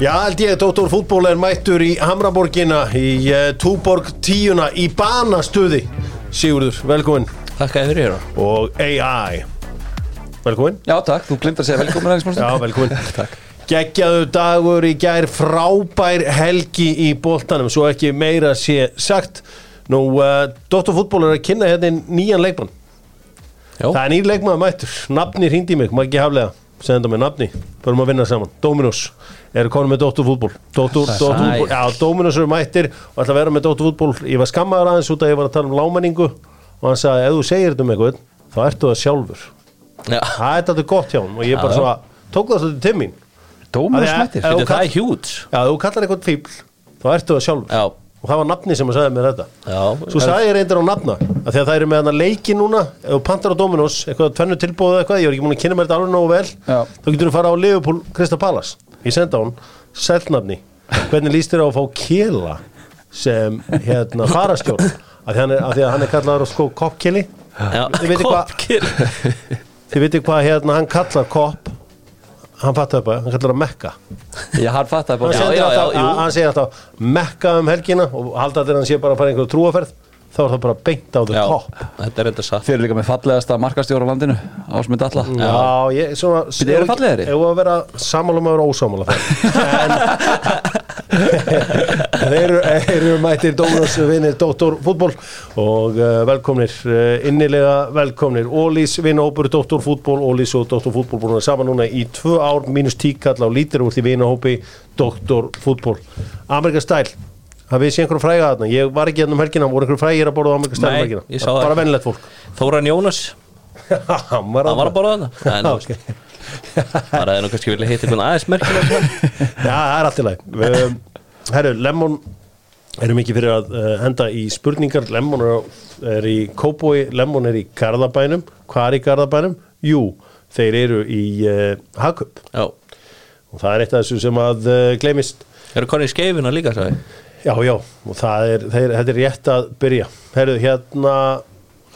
Já, held ég, Dóttor fútból er mættur í Hamraborgina í uh, Túborg tíuna í banastuði. Sigurður, velkomin. Þakka þér fyrir og AI Velkomin. Já, takk, þú glemt að segja velkomin aðeins Já, velkomin. Takk. Geggjaðu dagur í gær frábær helgi í boltanum svo ekki meira sé sagt. Nú, uh, Dóttor fútból er að kynna hérna nýjan leikmann. Já, Það er nýr leikmann mættur, nafni hringdi mig, maður ekki haflega. Senda mig nafni, förum að vinna saman. Dominos, eru konum með Dóttur fútból Dóttur, Það er Dóttur sæl. fútból, já, Dominos eru mættir og ætla að vera með Dóttur fútból ég var skammaður aðeins út að ég var að tala um lámenningu og hann sagði, ef þú segir þetta um eitthvað þá ertu það sjálfur, já. það er þetta gott hjá hann og ég bara svona, tók það svolítið til mín. Að smættir Já, Veitu, kall- það er hjút já, ef þú kallar eitthvað fíbl, þá ertu það sjálfur. Já, og það var nafni sem að sagði mér þetta. Svo sagði ég reyndir á nafna að því að það eru með hana leiki núna ef þú pantar á Dominos, eitthvað tvennu tilbúið eða eitthvað, ég var ekki múin að kynna mér þetta alveg nógu vel þá getur þú fara á Liverpool Krista Palace ég senda hann, sælnafni hvernig líst þér á að fá Kela sem hérna farastjórn að því, er, að því að hann er kallaður sko koppkeli. Þið veitir hvað hérna hann kallar kopp. Hann fattar það hann kallar það Mekka. Já, hann já, alltaf, jú. hann segir alltaf Mekka um helgina og halda allir að hann sé bara að fara einhverju trúaferð þá er það bara beint á the top. þetta er enda satt. Þeir eru líka með fallegasta markastjóra á landinu Ásmund Alla Já, ég, svona Bíddu, eru fallegri? Ef að vera að vera ósámála það En Þeir eru, mættir Dónas vinir Dóttor fútból og uh, velkomnir, uh, innilega velkomnir. Ólís vinahópur Dóttor fútból Ólís og Dóttor fútból búin að saman núna í tvö ár mínus tíkall á lítir úr því vinahópi Dóttor fútból Amerika stæl Hafið þið séð einhverju fræga þarna? Ég var ekki hérna um helgina, voru einhverju frægir að borða á um Nei, helgina? ég sá það Bara ekki. vennilegt fólk. Þóran Jónas, Hann var að borða þarna. En þú Ok. veist, það er kannski vilja hitta einhvern aðeins merkilega Já, það er allt í lagi. Um, Herru, Lemon erum ekki fyrir að uh, henda í spurningar. Lemon er, í Kóboi Lemon er í Garðabænum. Hvað er í Garðabænum? Jú, þeir eru í uh, Hakup Já, og það er eitt af þessu sem að uh, gleymist. Eru konið skeifina líka, sagði Já, já, og það er, þeir, þetta er rétt að byrja. Herru, hérna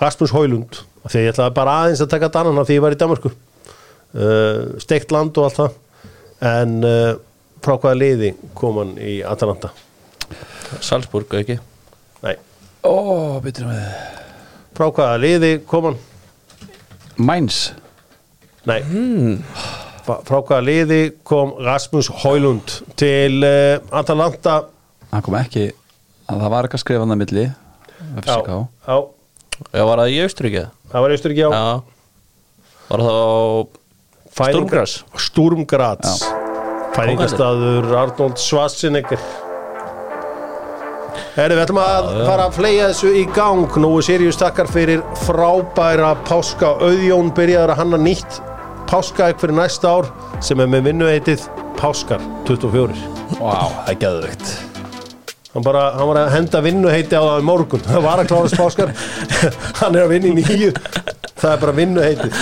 Rasmus Hólund, því ég ætlaði bara aðeins að taka dannan af því ég var í Danmarku uh, steikt land og allt það. En uh, frá hvaða liði kom hann í Atalanta? Salzburg, ekki? Nei, Ó, byrjum við. Frá hvaða liði kom hann? Mæns Nei. Fra- frá hvaða liði kom Rasmus Hólund til uh, Atalanta Hann kom ekki að Það var eitthvað skrifað á milli FCK já, já, Já, var það í Austuríkið? það var á Já. Var það á Sturmgras? Sturmgrads Færingastaður Arnold Schwarzenegger. Herri, við ætlum að fara að fleia þessu í gang. Nú er Sirius takkar fyrir frábæra páska. Auðjón byrjaður að hanna nýtt páskaegg fyrir næsta ár sem er með vinnuheitið Páskar 24 Vá, það er geðvögt Hann, bara, hann var að henda vinnuheiti á það í morgun. Það var að klárast páskar Hann er að vinna í nýju Það er bara vinnuheitið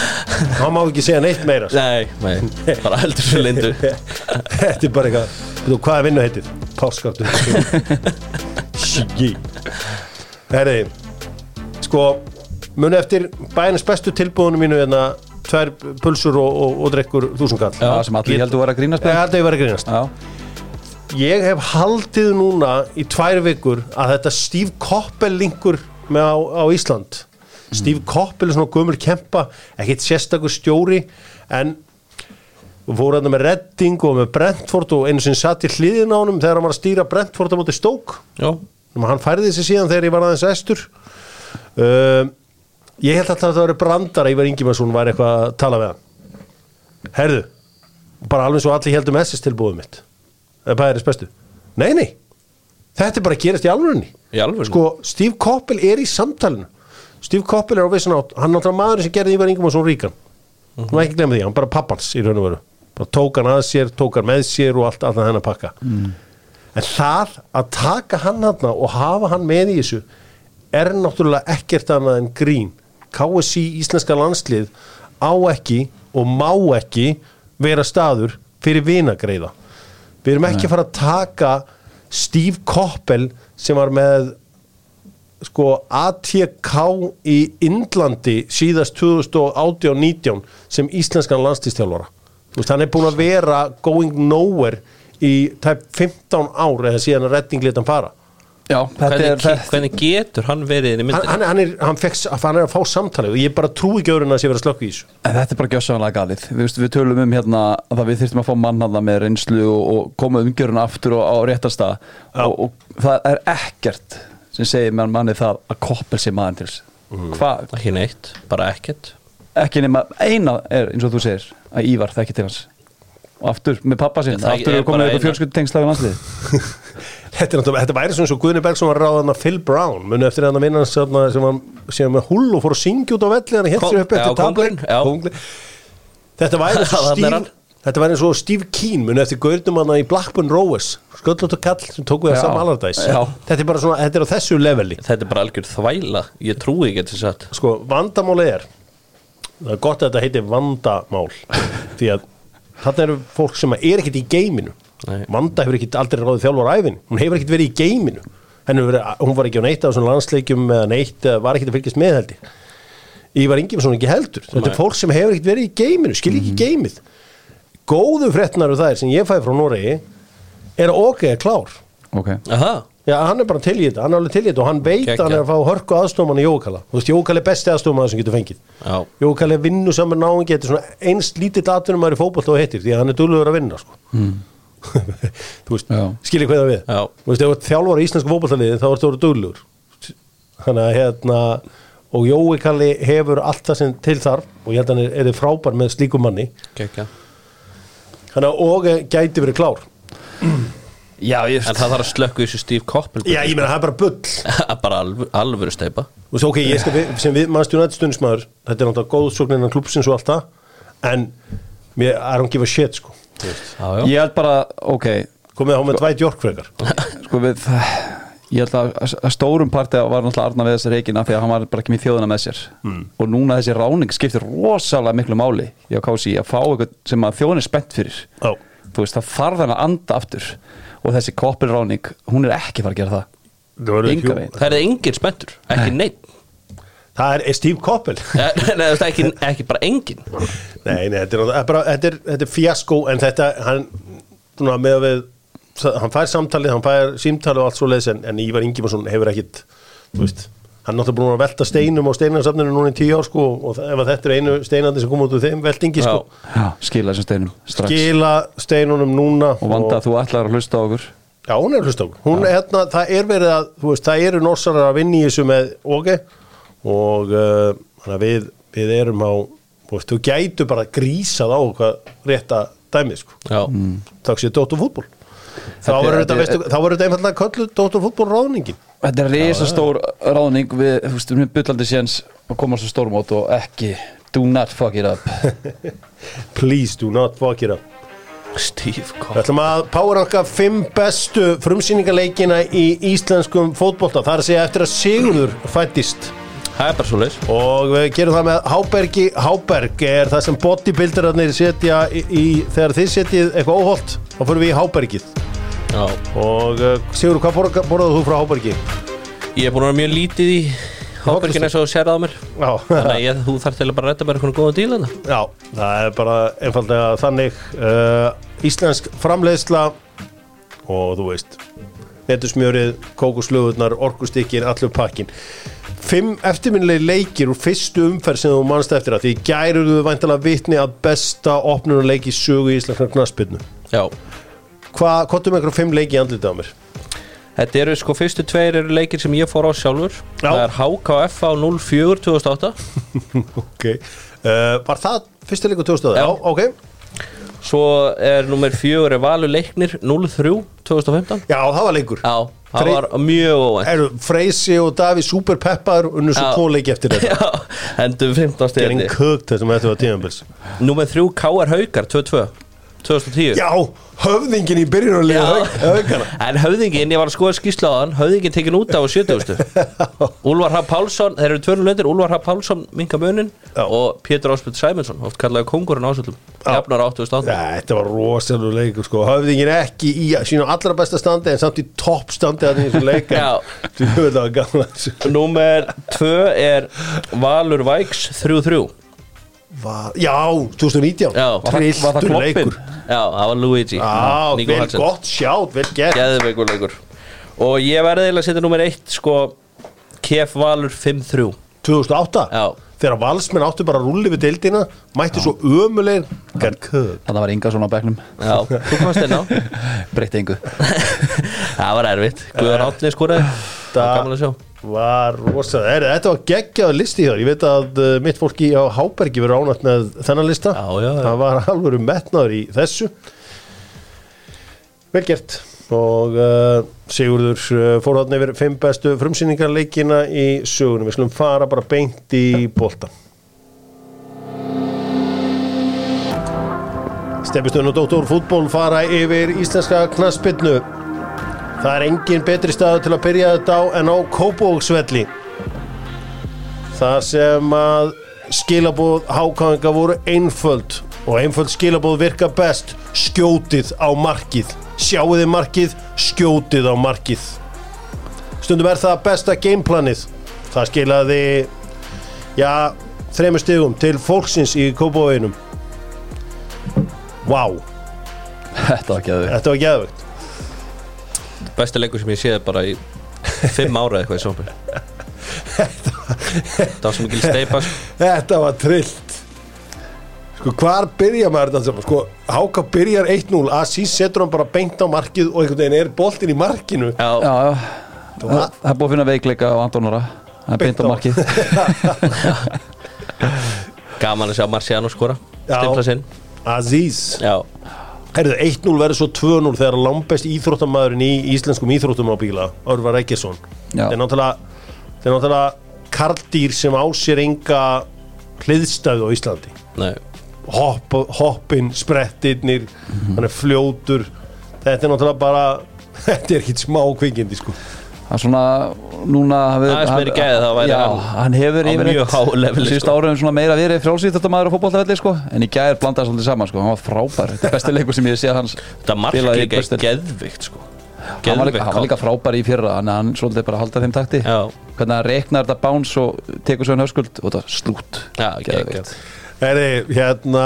Hann má ekki segja neitt meira. Nei, nei, bara heldur svo lindu. Þetta er bara eitthvað. Þú, Hvað er vinnuheitið? Páskar Shiggy Herri Sko Muni eftir bænins bestu tilbúðunum mínu hérna Tvær pulsur og, og, og drekkur þúsundkall Já, sem allir heldur að vera að grínast Ég með held að var að grínast. Já, Ég hef haldið núna í tvær vikur að þetta Steve Koppel linkur með á, á Ísland. Steve Koppel er svona gömur kempa ekkit sérstakur stjóri en fór hann með Redding og með Brentford og einu sem satt í hliðin á honum þegar hann var að stýra Brentford á móti stók hann færði þessi síðan þegar ég var aðeins estur um, ég held alltaf að það var brandara Ívar Ingimarsson var eitthvað að tala við hann. Herðu, bara alveg svo allir heldum SS tilbúið mitt þess bestu. Nei, nei, þetta er bara að gerast í alvörunni. Í alveg sko, Steve Koppel er í samtalinu. Steve Koppel er á vissan átt hann er náttúrulega maður sem gerði Ívar Ingimarsson ríkan. Hún var ekki glemma því, hann bara pappans í raun og veru. Bara tók hann að sér, tók hann með sér og allt alltaf hennar pakka. En það að taka hann hann og hafa hann með í þessu er náttúrulega ekkert annað en grín. KSI íslenska landslið á ekki og má ekki vera staður fyrir vinagreiða við erum ekki að fara að taka Steve Koppel sem var með sko ATK í Indlandi síðast 2018-19 sem íslenskan veist, hann er búin að vera going nowhere í tæp 15 ár eða síðan að hann fara Já, þetta hvernig, er þetta, hvernig getur hann verið inn í hann, myndinni? hann, hann, er, hann, fekk, hann er að fá samtalið og ég bara trúi ekki öðrun að sé verið að slökka í þessu. En þetta er bara gjössanlega galið. Við, veist, við tölum um hérna að það við þyrftum að fá mann hann með reynslu og, og koma umgjörun aftur og, á réttasta og, og það er ekkert sem segir með manni það að koppel sé maður til Mhm. Hvað, Ekki neitt, bara ekkert. Ekki nema eina er eins og þú segir að Ívar þekki til hans. Og aftur með pappa sinn, Það aftur er komið eitthvað eina. Þetta, er þetta væri svona svo Guðni Bergson var ráðan að Phil Brown muni eftir hann að vinna þarna sem hann sem með hull og fór að syngja út á velli hann hélt sér upp eftir. Kóngurinn. Þetta væri svo Þarna hann. Þetta væri svo Steve Keen muni eftir gaurnum hann í Blackburn Rovers sköllótt og kall sem tók við að Já. Sam Allardyce Já. Þetta er bara svona, þetta er á þessu leveli Þetta er bara algjör þvæla, ég trúi ekki til satt Sko, vandamáli er það er gott að þetta heiti vandamál því að þetta eru fólk sem er ekkert í geiminu. Vanda hefur ekkert aldrei ráðið þjálfur á æfin hún hefur ekkert verið í geiminu. Verið, hún var ekki á neitt af svona landsleikjum eða neitt, eða var ekkert að fylgjast með heldur Ívar Ingimarsson ekki heldur. Þetta er fólk sem hefur ekkert verið í geiminu, skil ekki geimið. Góðu fréttnar og það er sem ég fæði frá Noregi er að OK er klár. Ok, Aha, Já, hann er bara til í þetta, hann er alveg til í þetta og hann veit að hann er að fá hörku aðstofmann í Jókala. Þú veist, Jókala er besti aðstofmann sem getur fengið. Já, Jókali vinnu saman náingi þetta er svona eins lítill atvinnum maður í fótboll og heitir því að hann er duglegur að vinna sko. þú veist, skilir hvað það við. Já. þú veist, ef þú ert þjálfur í íslensku fótbollaliði þá ertu að vera duglegur. Þannig að hérna og Jói Kalli hefur allt það sem til þarf og ég held að hann er, er frábær með slíkum manni. Gekkja þannig að og eh, gæti verið klár. Já ég En það þarf að slökku þessu Steve Koppel Já, ég meina, það er bara bull. Bara alvöru, alvöru steipa Þú veist, ok, ég skal við, sem við mannstjónu stundismæður, þetta er náttúrulega góðsókn innan klúpsins og allt það en mér, I don't give a shit, sko. Þú. Já, Ég held bara, ok. Komið á með York frekar. Sko við ég held að, að stórum parti var náttúrulega Arna við þessi reikina því að hann var bara ekki með þjóðina með sér. Og núna þessi ráning skiptir rosalega miklu máli í að kási að fá eitthvað sem að þjóðin er spennt fyrir. Já. þú veist það þarf hann að anda aftur. Og þessi koppilráning, hún er ekki fara að gera það. Það er engin spenntur, ekki neitt Það er, Steve Coppel. Nei, nei, það er ekki, ekki bara engin Nei, nei, þetta er, bara, þetta er, þetta er fjasko en þetta, hann svona, með að við, hann fær samtalið hann fær símtalið og allt svo leiðis en, en Ívar Ingimarsson hefur ekkit þú veist, hann er náttúrulega búin að velta steinum á steinarsafninu núna í tíu ár sko og ef að þetta er einu steinandi sem kom út úr þeim veltingi sko, Já, skila þessum steinum strax. Skila steinunum núna og vanda að þú ætlar að hlusta á okkur. Já, hún er hlust á okkur. Hún er hérna, það er verið að, þú veist, það eru norsarar að vinna í þessu með óge og uh, við, við erum á, þú veist, þú gætu bara grísað á hvað rétta dæmið, sko. Já, Takk sér Dóttur fútból. Þá er- verður þetta, þetta veistu, þá verður þetta einfallega köllu Dóttur fútból ráðningin. Þetta er risa stór ráðning við, þú veist, við byllandi séns að koma á svo stórmót og ekki do not fuck it up Please do not fuck it up. Steve Við Koppel ætlum að powerranka fimm bestu frumsýningaleikina í íslenskum er að segja eftir að Sigurður fættist. Það er bara svo leis og við gerum það með Hábergi. Háberg er það sem bodybuilderarnir setja í, í þegar þið setjið eitthvað óholt þá fyrir við í Hábergið. Já, og uh, Sigur, hvað borða, borðaðu þú frá Hábergi? ég er búin að vera mjög lítið í Hábergin eins og sérði á mér. Já, Þannig að ég, þú þarf til að bara redda bara eitthvað góða díl hérna. Já, það er bara einfallega þannig. Uh, Íslensk framleiðsla og þú veist netusmjörið, kókuslögurnar, orkustykkin allur pakkin Fimm eftirminnilegi leikir úr fyrstu umferð sem þú mannst eftir að því gæruðu væntalega vitni að besta opnunarleiki sögu í Íslenskar knaspinu Já, Hvað, hvað er með einhverjum fimm leiki andlitið á mér? þetta eru sko fyrstu tveir eru leikir sem ég fór á sjálfur. Já. Það er HKF á 04 2008 ok. Uh, Var það fyrsti leikur 2000? Já. ok. Svo er nummer fjögur er Valur Leiknir 03 2015 Já, það var leikur. Já, það var mjög óvænt. Freysi og Daví super peppar unnu svo leiki eftir þetta. Já, endum 15 Getting styrni cooked þessum eftir var tímabils. Númer þrjú KR Haukar 22 2010 Já, höfðingin í byrjunarlið Já. haugana En höfðingin, ég var að skoða skýrsla á hann Höfðingin tekin út á 70 Úlfar Haf Pálsson, þeir eru tvörnum lendir Úlfar Haf Pálsson, Minka Munin Já. Og Pétur Áspjöld Sæmundsson, oft kallaði kongurinn ásöldum Jafnar 88 Þetta var rosalega leikur sko. Höfðingin ekki í sínu allra besta standi en samt í topp standi að leika það var gaman þessu. Númer 2 er Valur Væks 3-3 var, Já, 2019 Já. Var það- leikur. Já, það var Luigi. Já, Nico vel Hansen. gott sjátt, vel gert. Geðveikur leikur. Og ég verði eiginlega að setja nummer eitt sko Kef Valur 5-3 2008 Já. Þegar valsmenn áttu bara að rulli við deildina Mætti svo ömulegir. Gert köð Þannig var Inga svona á bekknum. Já, þú komast inn á? Breytti engu. Það var erfitt. Guðar Átli skoraði. Það var gaman að sjá var rosa er, Þetta var geggjaður listi hér Ég veit að uh, mitt fólki á Hábergi verður ánætt með þennan lista. Já, já, já. Það var alvöru metnaður í þessu. Vel gert. Og uh, Sigurður uh, fór þarna yfir fimm bestu frumsýningarleikina í sögunum við slum fara bara beint í boltan Stefistöðun og Dóttor fútból fara yfir íslenska knaspinnu Það er engin betri staðu til að byrja þetta á en á Kópóksvelli þar sem að skilabóð hákáðinga voru einföld og einföld skilabóð virka best skjótið á markið. Sjáuði markið, skjótið á markið. Stundum er það besta gameplanið. Það skilaði já, þremur stigum til fólksins í Kópóinum Vá, Þetta var geðu þetta var geðvögt Besti leikur sem ég séð bara í Fimm ára eitthvað í sópi Það var svo mikil steipa sko. Þetta var trillt. Sko hvar byrja maður þetta? Sko Háka byrjar 1-0 Asís setur hann bara beint á markið og einhvern veginn er boltinn í markinu. Já, Já, já. Það það er búið að finna veikleika á Antonora Það er beint á markið. Gaman að sjá Marciano skora Aziz Já, Herðu, 1-0 verður svo 2-0 þegar langbest íþróttamæðurinn í íslenskum íþróttum á bíla Örvar. Það er náttúrulega Það er náttúrulega karldýr sem á sér enga hliðstæðu á Íslandi. Nei. Hopp, hoppin, sprettirnir hann er fljótur. Þetta er náttúrulega bara þetta er ekkit smá kvikindi sko Það er svona núna hafið, Aðeins meiri gæði þá væri Já, hann hann hefur á mjög háu leveli, Síðust sko. árum svona meira verið frjálsýttastamæður á fótboltavelli sko En í gæðir blandaði svolítið saman sko. Hann var frábær. Þetta er besti leikur sem ég sé hans Þetta mark spila í líka er geðvikt sko. Hann var, líka, hann var líka frábær í fyrra að hann svolítið bara halda þeim takti. Já, Hvernig hann reknar þetta báns og tekur svo hann höskuld Og þetta slút já, geðvikt Heri, hérna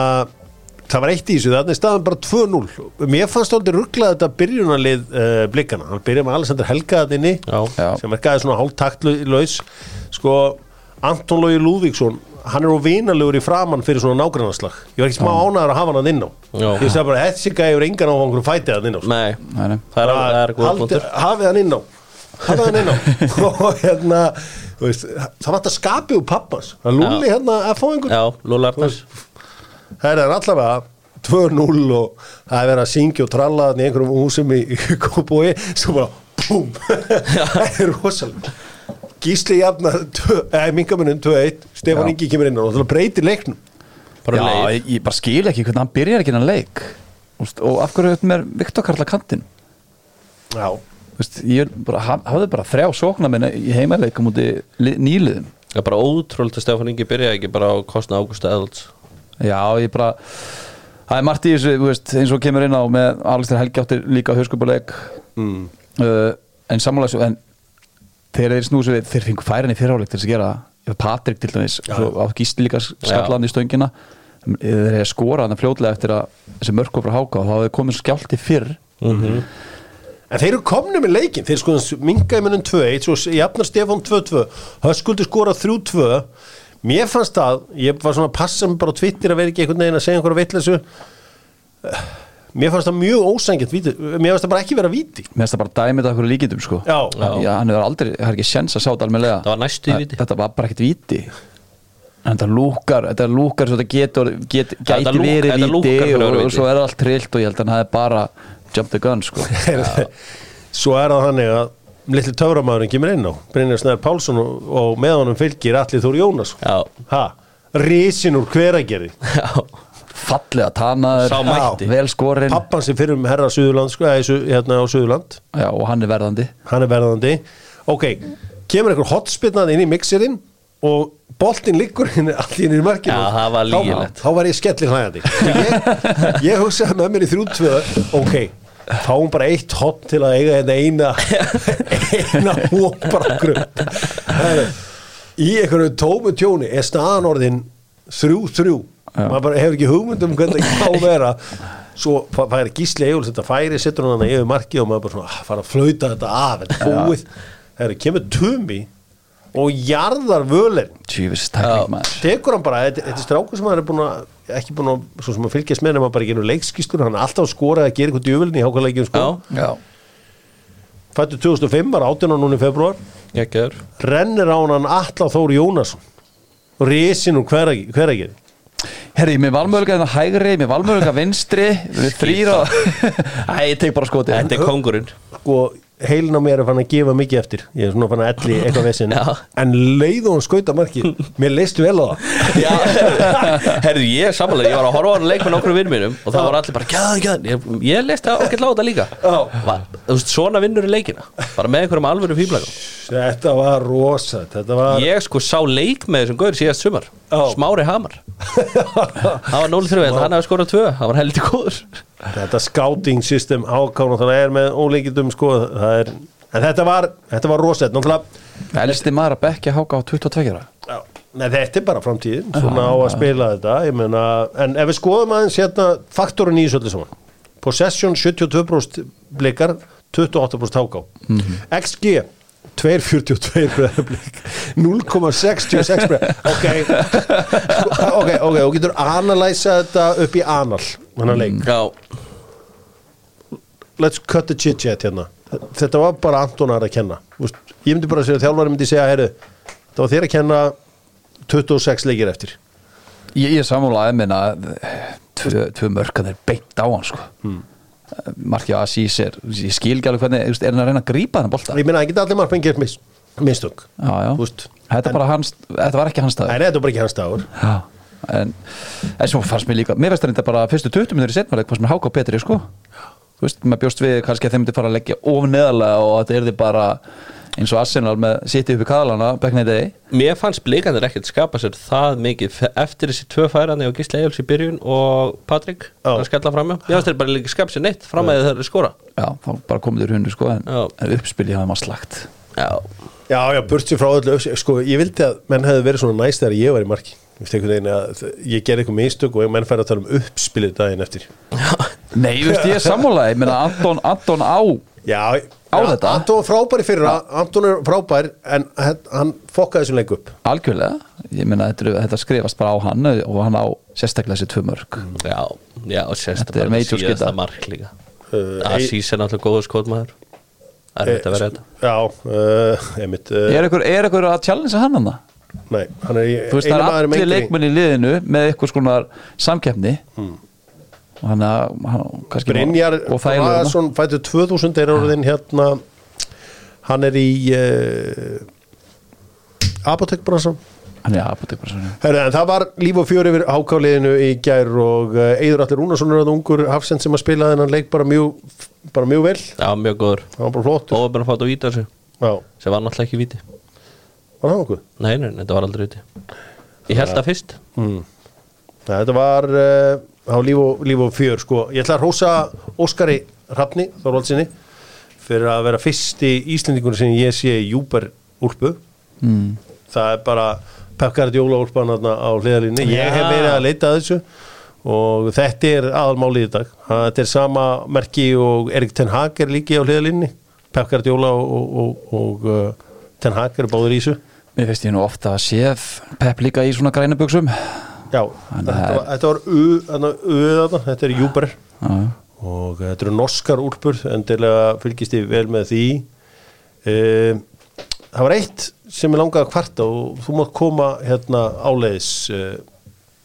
það var eitt í þessu, þannig staðan bara 2-0 mér fannst þóldi rugglað þetta byrjunarlið uh, blikkana, hann byrjaði með Alexander Helga þarna inni, Já, Já. sem verkaði svona hálftaktlaus. Sko, Anton Lógi Lúvíksson hann er á vinalegur í framann fyrir svona nágrannarslag ég var ekki smá ánæður að hafa hann að inn á. Já. ég veist það bara, þessi gæður engan á einhverjum fætið að inn á sko. Nei, Nei, nei. það er, það er góð Haldi- punktur. hafið hann inn á. Hafið hann inn á. Og hérna veist, það vant að skapi úr pappans. Það lúli hérna að fá einhvern Já, Það er allavega 2-0 og það er verið að syngja og tralla í einhverjum húsum í, Kópói sem bara BOOM það er rosalega Gísli jafna, eða mingamunum 2-1 Stefán Já. Ingi kemur inn og það breytir leiknum. Bara Já, leið ég, ég bara skil ekki hvernig hann byrjar ekki hann leik. Úst, Og af hverju þetta með Viktor Karla kantinn? Já, Úst, Ég bara, haf- hafði bara þrjá sókna minna í heimæleikum út í nýliðum. Það er bara ótrúlega að Stefán Ingi byrjaði ekki bara á kostna Ágústa Edalds Já, ég bara Það er margt í þessu, veist, eins og kemur inn á með Aleksandr Helgi áttir líka höskupuleik mm. uh, en þessu en þeir sér við, þeir fengu færin í fyrirháleik til þess að gera það. Patrik til dæmis á gísli líka skallan í stöngina þeir hefði skorað hann fljótlega eftir að þessi mörk var frá háka og þá hefði komið skjálti fyrr En þeir eru komni með leikin Þeir sko mingaði munum 2-1 Svo jafnar Stefán 2-2 Höskuldi skorað 3-2 Mér fannst það, ég var svona að passa mig bara á Twitter að vera ekki einhvern veginn að segja einhverja vitleysu. Mér fannst það mjög ósængjönd víti Mér fannst það bara ekki vera víti. Mér finnst það bara dæmið af hverju líkindum sko. Já, Já, hann hefur aldrei, það er ekki sjens að sjá þetta almennilega. Það var næstu í víti. Þetta var bara ekkert víti. En þetta lúkar, þetta lúkar svo þetta getur, get, þetta gæti lúkar- verið víti að og, og víti. svo er allt trillt og ég held að hann hefði bara jump the gun sko. Svo er það þannig að litli töframæðurinn kemur inn á. Brynjar Snæður Pálsson og, og með honum fylgir Alli Þór Jónas. Já, Ha, risin úr hveragerði. Já, Fallega tanaður, Sá mætti. vel skorinn. Pappan sem fyrir um herra Suðurland sko, Suð- hérna á Suðurland. Já, og hann er verðandi. Hann er verðandi. Ok, kemur einhver hotspinnað inn í mixerinn og boltinn liggur inn allt inn í markinu. Já, það var Þá- lygilegt. þá var ég skellir hlægandi ég, ég hugsaði með mér í þrjútvöða ok, fáum bara eitt hot til að eiga þetta eina eina hópara grönt í einhverju tómu tjóni er staðan orðin þrjú þrjú. Maður bara hefur ekki hugmynd um hvernig það má vera. Svo fæ- fær gísli Egil þetta færi, setur hann yfir marki og maður bara svona, ah, fara að flauta þetta af þetta búið, það er kemur tumi og jarðar maður. Tekur hann bara, þetta, þetta er strákur sem hann er búin að ekki búin að, svo sem að fylgjast með nema bara ekki nú leikskýstur, hann er alltaf skorað að gera eitthvað djöfulin í hákvæðleikjum sko, Já, Já, fættu 2005 var 18 núna í februar, rennir á hann Alla Þóri Jónasson. Og risin úr hveragir herri, með valmöðulega hérna hægri með valmöðulega vinstri við þrýra Æ, ég tek bara skotið. Þetta er kongurinn sko, heilin á mér er fann að gefa mikið eftir. Ég er svona fann að elli eitthvað vesinn Já. en leið og hann skauta markið mér leist vel á það. Já, herðu, ég er samanlega Ég var að horfa á hann leik með nokkru vinn mínum Og það var allir bara, gæðan, gæðan Ég, ég leist það okkur láta líka. Va, þú veist, Svona vinnur í leikina Bara með einhverjum alvöru fíblægum þetta var rosa þetta var Ég sko sá leik með þessum gaur síðast sumar Já. Smári Hamar. Það var 0-3, wow. hann hefði skorað 2 Það var heldur góður. Þetta scouting system ákána þannig er með óleikindum sko, það er, en þetta var þetta var náttúrulega Elsti maður að bekja háka á 22 ára. Já, Nei, þetta er bara framtíðin, svona á að spila þetta. Ég meina, en ef við skoðum aðeins hérna faktorinn í þessu öllu saman. Possession 72% blikar 28% háká XG 2.42 breyðarblik 0,66 breyð ok, ok, ok, og getur analæsa þetta upp í anal þannig leik, Já, let's cut the chit chat hérna. Þetta var bara Antonar að kenna. Þú veist, ég myndi bara að segja, þjálfari myndi segja heyrðu, það var þér að kenna 26 leikir eftir. Ég, ég sammálaði minna tvö, tvö mörkan er beint á hann sko. Hmm. Markja Asís er ég skil ekki alveg hvernig, er hann að reyna að grípa hann bolta? ég það geta allir margmenn gert mis, mistök. Þetta, er bara hans, þetta var ekki hans staður Nei, þetta var bara ekki hans dagur. Já, en, en svo fannst mér líka mér veist þetta bara fyrstu 20 minnur í setnvarleik fannst mér háka á betri sko þú veist, maður bjóst við kannski að þeim myndi fara að leggja of neðarlega og þetta er þið bara eins og Arsenal með sitt upp í kaðalana back in the day. Mér fannst blikandir ekkert skapa sér það mikið eftir þessi tvö færandi og Gísli Egil's í byrjun og Patrik að skella fram hjá, ég fannst þeir bara líka skapa sér neitt fram að þeir eru skora. Já, þá bara komið þér hundu sko en, en uppspilið hafa maður slagt Já, Já, já, burt sér frá öllu Sko, ég vildi að menn hefði verið svona næst þegar ég var í marki. Veist, Ég gerði eitthvað mistök og menn færi að tala um uppspilið daginn eftir. Nei, þú veist, ég er sammálaði, ég meina Anton, Anton á Já, Á já, þetta? Anton var frábær í fyrra. Anton er frábær En hann, fokkaði þessum leik upp. Algjörlega. Ég meina, þetta, er- þetta skrifast bara á hann og hann á sérstaklega þessi tvö mörg já, já og sérst Þetta er síðasta mark líka. Uh, Asís er náttúrulega góður skotmaður. Það er þetta vera þetta. Já, uh, einmitt uh, er er ykkur að challengea hann hann Nei, hann er í þú veist, það er allir leikmenn í liðinu með eitthvað skonar samkeppni. Og hann að hann, kannski Brynjar og Vaðarsson fættu 2000 er orðin hérna Hann er í uh, Apotekbransan hann er apotekbarsson Herra, en það var líf og fjör yfir hákáliðinu í gær og uh, Eidur Allir Rúnarsson er að ungur hafsend sem að spila þennan leik bara mjög, bara mjög vel. Já, mjög góður. Það var bara flott Og bara fátt að víta þessu. Já, sem var náttúrulega ekki víti. Var það nokkuð? Nei, nei, þetta var aldrei víti. Ég held það fyrst. Mm. Nei, þetta var uh, á líf og, líf og fjör sko. ég ætla að rósa Óskari Hrafni Þorvaldsinni fyrir að vera fyrsti Íslendingur sem ég sé Júber úlpu mm. það er bara Pepkart Jóla úlpan þarna á hliðalínni ég hef verið að leita að þessu og þetta er aðalmáli í dag. Þetta er sama merki og Erik Ten Hag er líki á hliðalínni Pepkart Jóla og, og, og, og uh, Ten Hag er báður í þessu. Mér finnst ég nú ofta að séð Pep líka í svona grænuböksum já, þetta að- var, þetta var þarna, þetta er Júber og þetta eru norskar úlpur endilega fylgist ég vel með því. Uh, það var eitt sem ég langaði að kvarta og þú mátt koma hérna áleiðis uh,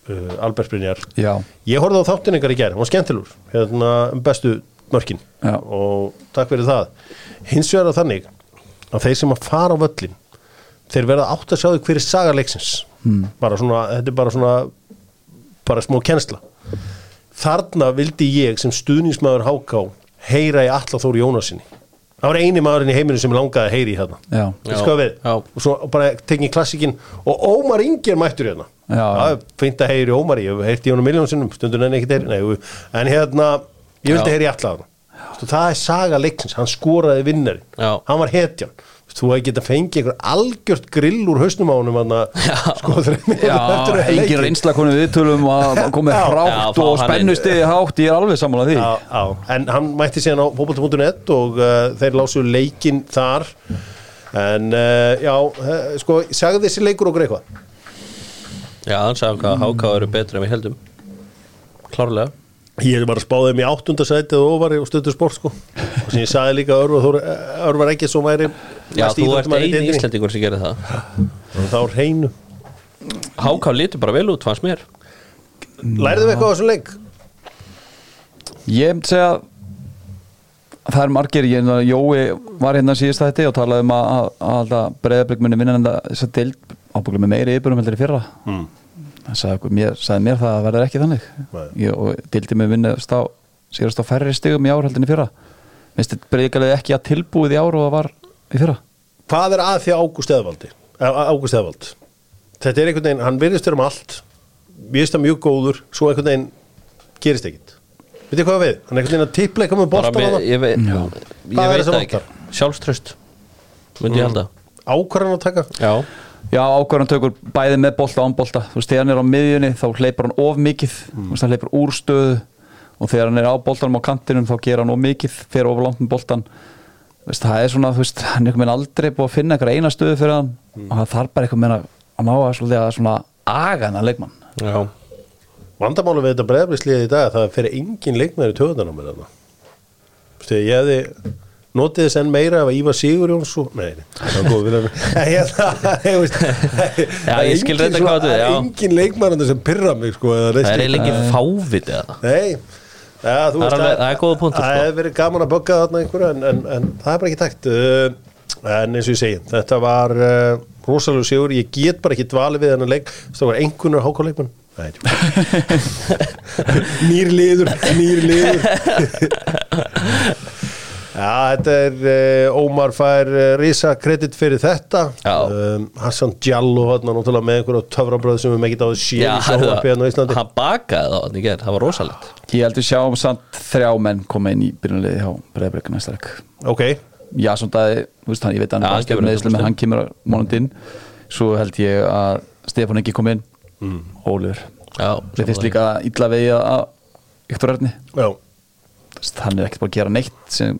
uh, Albert Brynjar. Já, ég horfði á þáttin ykkar í gær, hann var skemmtilur hérna um bestu mörkin. Já. og takk fyrir það. Hins vegar að þannig að þeir sem að fara á völlin þeir verða átt að sjá því hver er saga leiksins. Hmm. bara svona, þetta er bara svona bara smó kennsla. Þarna vildi ég sem stuðningsmaður háká heyra í Alla Þóri Jónasinni það var eini maðurinn í heiminu sem langaði að heyri í þarna. Og svo bara tekið klassikin og Ómar Inger mættur hérna. Já. það er fint að heyri Ómar. Ég hef heyrt í honum miljón sinnum, stundun en ekkert heyri Nei, jú. en hérna, ég vildi Já. heyri í alla þarna. Veistu, það er saga leiksins, hann skoraði vinnari Já. hann var hetjan, þú hefði getað fengið einhver algjört grill úr hausnum á honum hann sko þreymir Já, engin reynsla konu viðtölum að koma Já, hrátt og spennustiði hátt ég er alveg sammála því. Já, já, en hann mætti síðan á fótbolta.net og uh, þeir lásu leikinn þar. En uh, já, uh, sko sagði þessi leikur okkur eitthvað? Já, hann sagði hvað háká eru betur en við heldum Klárlega. Ég var að spá þeim í áttundasæti og ofar og stöðu sport sko. Og sem ég sagði líka að Örvar, Örvar ekki svo væri Já, þú ert eini. Íslendingur sem gerir það. Þá hreinu. Háká lítur bara vel út, fannst mér. Lærðu við eitthvað á þessum leik? Ég myndi segja að það er margir, ég, Jói var hérna síðast þetta og talaði um að, að, að breyðablík muni vinna þetta þess að dild ábygglega með meiri yfirbjörnum heldur í fyrra. Mm. sagði, okkur- mér, sagði mér það að verður ekki þannig. Ég, og dildi með vinna síðast á færri stigum í ár heldur en í fyrra. Minnst þetta breyðilega ekki að tilbúið í ár og það var í fyrra? Hvað er að því Ágúst Eðvaldi? Ágúst Eðvald Þetta er einhvern veginn, hann virðist vera um allt. Við veist það mjög góður. Svo einhvern veginn gerist ekkit Vitið hvað við? Hann er einhvern veginn að tippla eitthvað með með, hana ég, veit, Já. ég veit það ekki. Sjálfströst Myndi ég halda. Ákvarðan að taka? Já, Já, ákvarðan tökur bæði með bolta og án bolta. Þú veist, þegar hann er á miðjunni þá hleypur hann of mikið. Þú veist, hann hleypur úr stöðu. Og þegar hann er á boltanum á kantinum þá gera hann of mikið fyrir of langt með boltan Þú veist, það er svona, þú veist, hann er einhvern veginn aldrei búið að finna einhver eina stöðu fyrir hann og það þarf bara einhvern veginn að ná að svona aga hann að leikmann. Já. Vandamáli við þetta breyðblislið í dag að það fyrir engin leikmæður í töðunum með þarna. Þegar ég hefði notið þess enn meira af Ívar Sigurjóns nei, það var góð það, veist þú- er já. engin leikmæður sem pyrra mig sko, Það er slíkt. eiginlega ekki fávit eða? Nei ja, Það er alveg- það er góður punktur, Það sko. hefur verið gaman að bögga þarna einhverju en, en, en það er bara ekki tækt. Uh, En eins og ég segi, þetta var uh, rosalegu sigur, ég get bara ekki dvalið við hennar leik, það var einhvernur hákáleikmann nýr liður, nýr liður Já, þetta er uh, Ómar fær uh, risa kredit fyrir þetta. Um, Hassan Djallo hann náttúrulega með einhverju töfrabröð sem við á að sé Já, í sjónvarpi hérna á Íslandi. hann bakaði það hann í gerð, það var rosalegt. Ég heldur sjáum samt þrjá menn koma inn í byrjunliði hjá breyðablík næsta leik. Ok, Já, svona dagi, þú veist hann, ég veit að hann er hann bara kemur stefnir inn, eðislega með hann kemur mónandi inn. Svo held ég að Stefán ekki kom inn. Mm. Já, Mér finnst líka illa vegi að Viktor Erni, já, Þú veist, hann er ekkert búin að gera neitt sem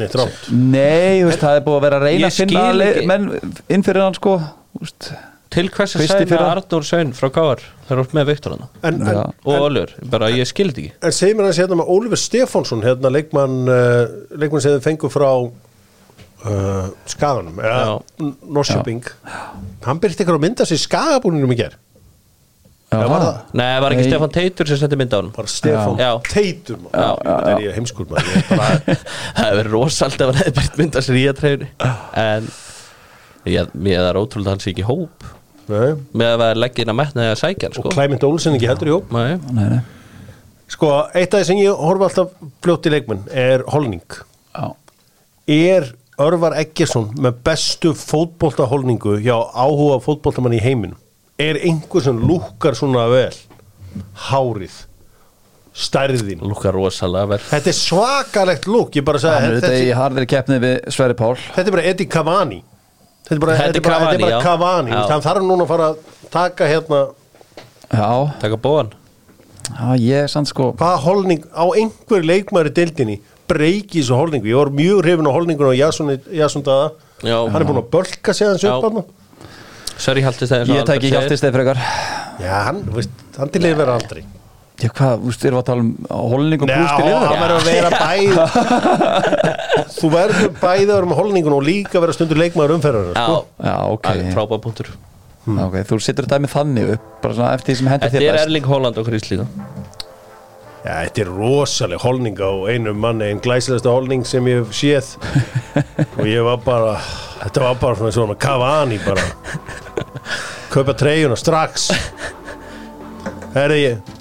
neitt rámt Nei, þú veist, það er búið að vera að reyna að finna ekki. menn inn fyrir hann sko veist. Til hvers að Fyrst í segja með fyrra. Arnór Svein frá Káar Það er upp með Viktor hann. Og Ölur, bara ég skildi ekki en segir mér hans hérna með Ólfur Stefánsson hérna leikmann uh, leikmann sem þið fengu frá uh, Skaganum eða Norrköping hann byrti ykkur að mynda sér skagabúninum í ger Já, Já, var það? Nei, var ekki Nei. Stefán Teitur sem sendi mynd á hann bara Stefán Já. Teitur maður. Já, þetta er ég heimskur maður ég er bara Það hefur verið rosald ef hann hefði bært mynd að sér í að treynu En ég, mér er ótrúlega að hann sé ekki í hóp Nei. með að vera leggja inn að metna eða sækja hann og sko. Clement Olsen ekki heldur í hóp Nei, Nei, nei. sko, eitt af því sem ég horfa alltaf fljótt í leikmann er holning Já. er Örvar Eggersson með bestu fótboltaholningu hjá áhuga fótboltamann í heiminum er einhver sem lúkar svona vel? Hárið. Stærðin. Lúkar rosalega vel. Þetta er svakalegt lúk ég bara Hann sagði er þetta, þetta í harðri keppni við Sverri Pál. Þetta er bara Eddie Cavani. Þetta er bara, Þetta er þetta er bara, þetta er Cavani, bara. Cavani. Hann þarf núna að fara að taka hérna Já, Taka bóðan já, ég er sann sko hvaða holning á einhver leikmæri deildinni breyki þessu holningu ég var mjög hrifin á holningun á Jason, Jason Dada Já. hann er búin að bölka sig hans upp hann Sörri Hjaltist eða Ég tæki hjaltist eða frekar. Já, hann, veist, hann til vera aldrei. Já, hvað, þú veist, erum við að tala um holning og brúst til hann yfir verður að vera bæð þú verður bæði að vera með holningun og líka vera stundur leikmaður umferðar Já, sko. Já, ok, frábæð punktur. Já, ok, þú setur þetta með þannig upp bara svona eftir því sem hendur Þetta þér er best. Erling Holland og Chris líka já, þetta er rosaleg holning á einum manni einn glæsilegsta holning sem ég hef séð. Og ég var bara þetta var bara svona svona Cavani bara. Kaupa treyjuna strax. Herri ég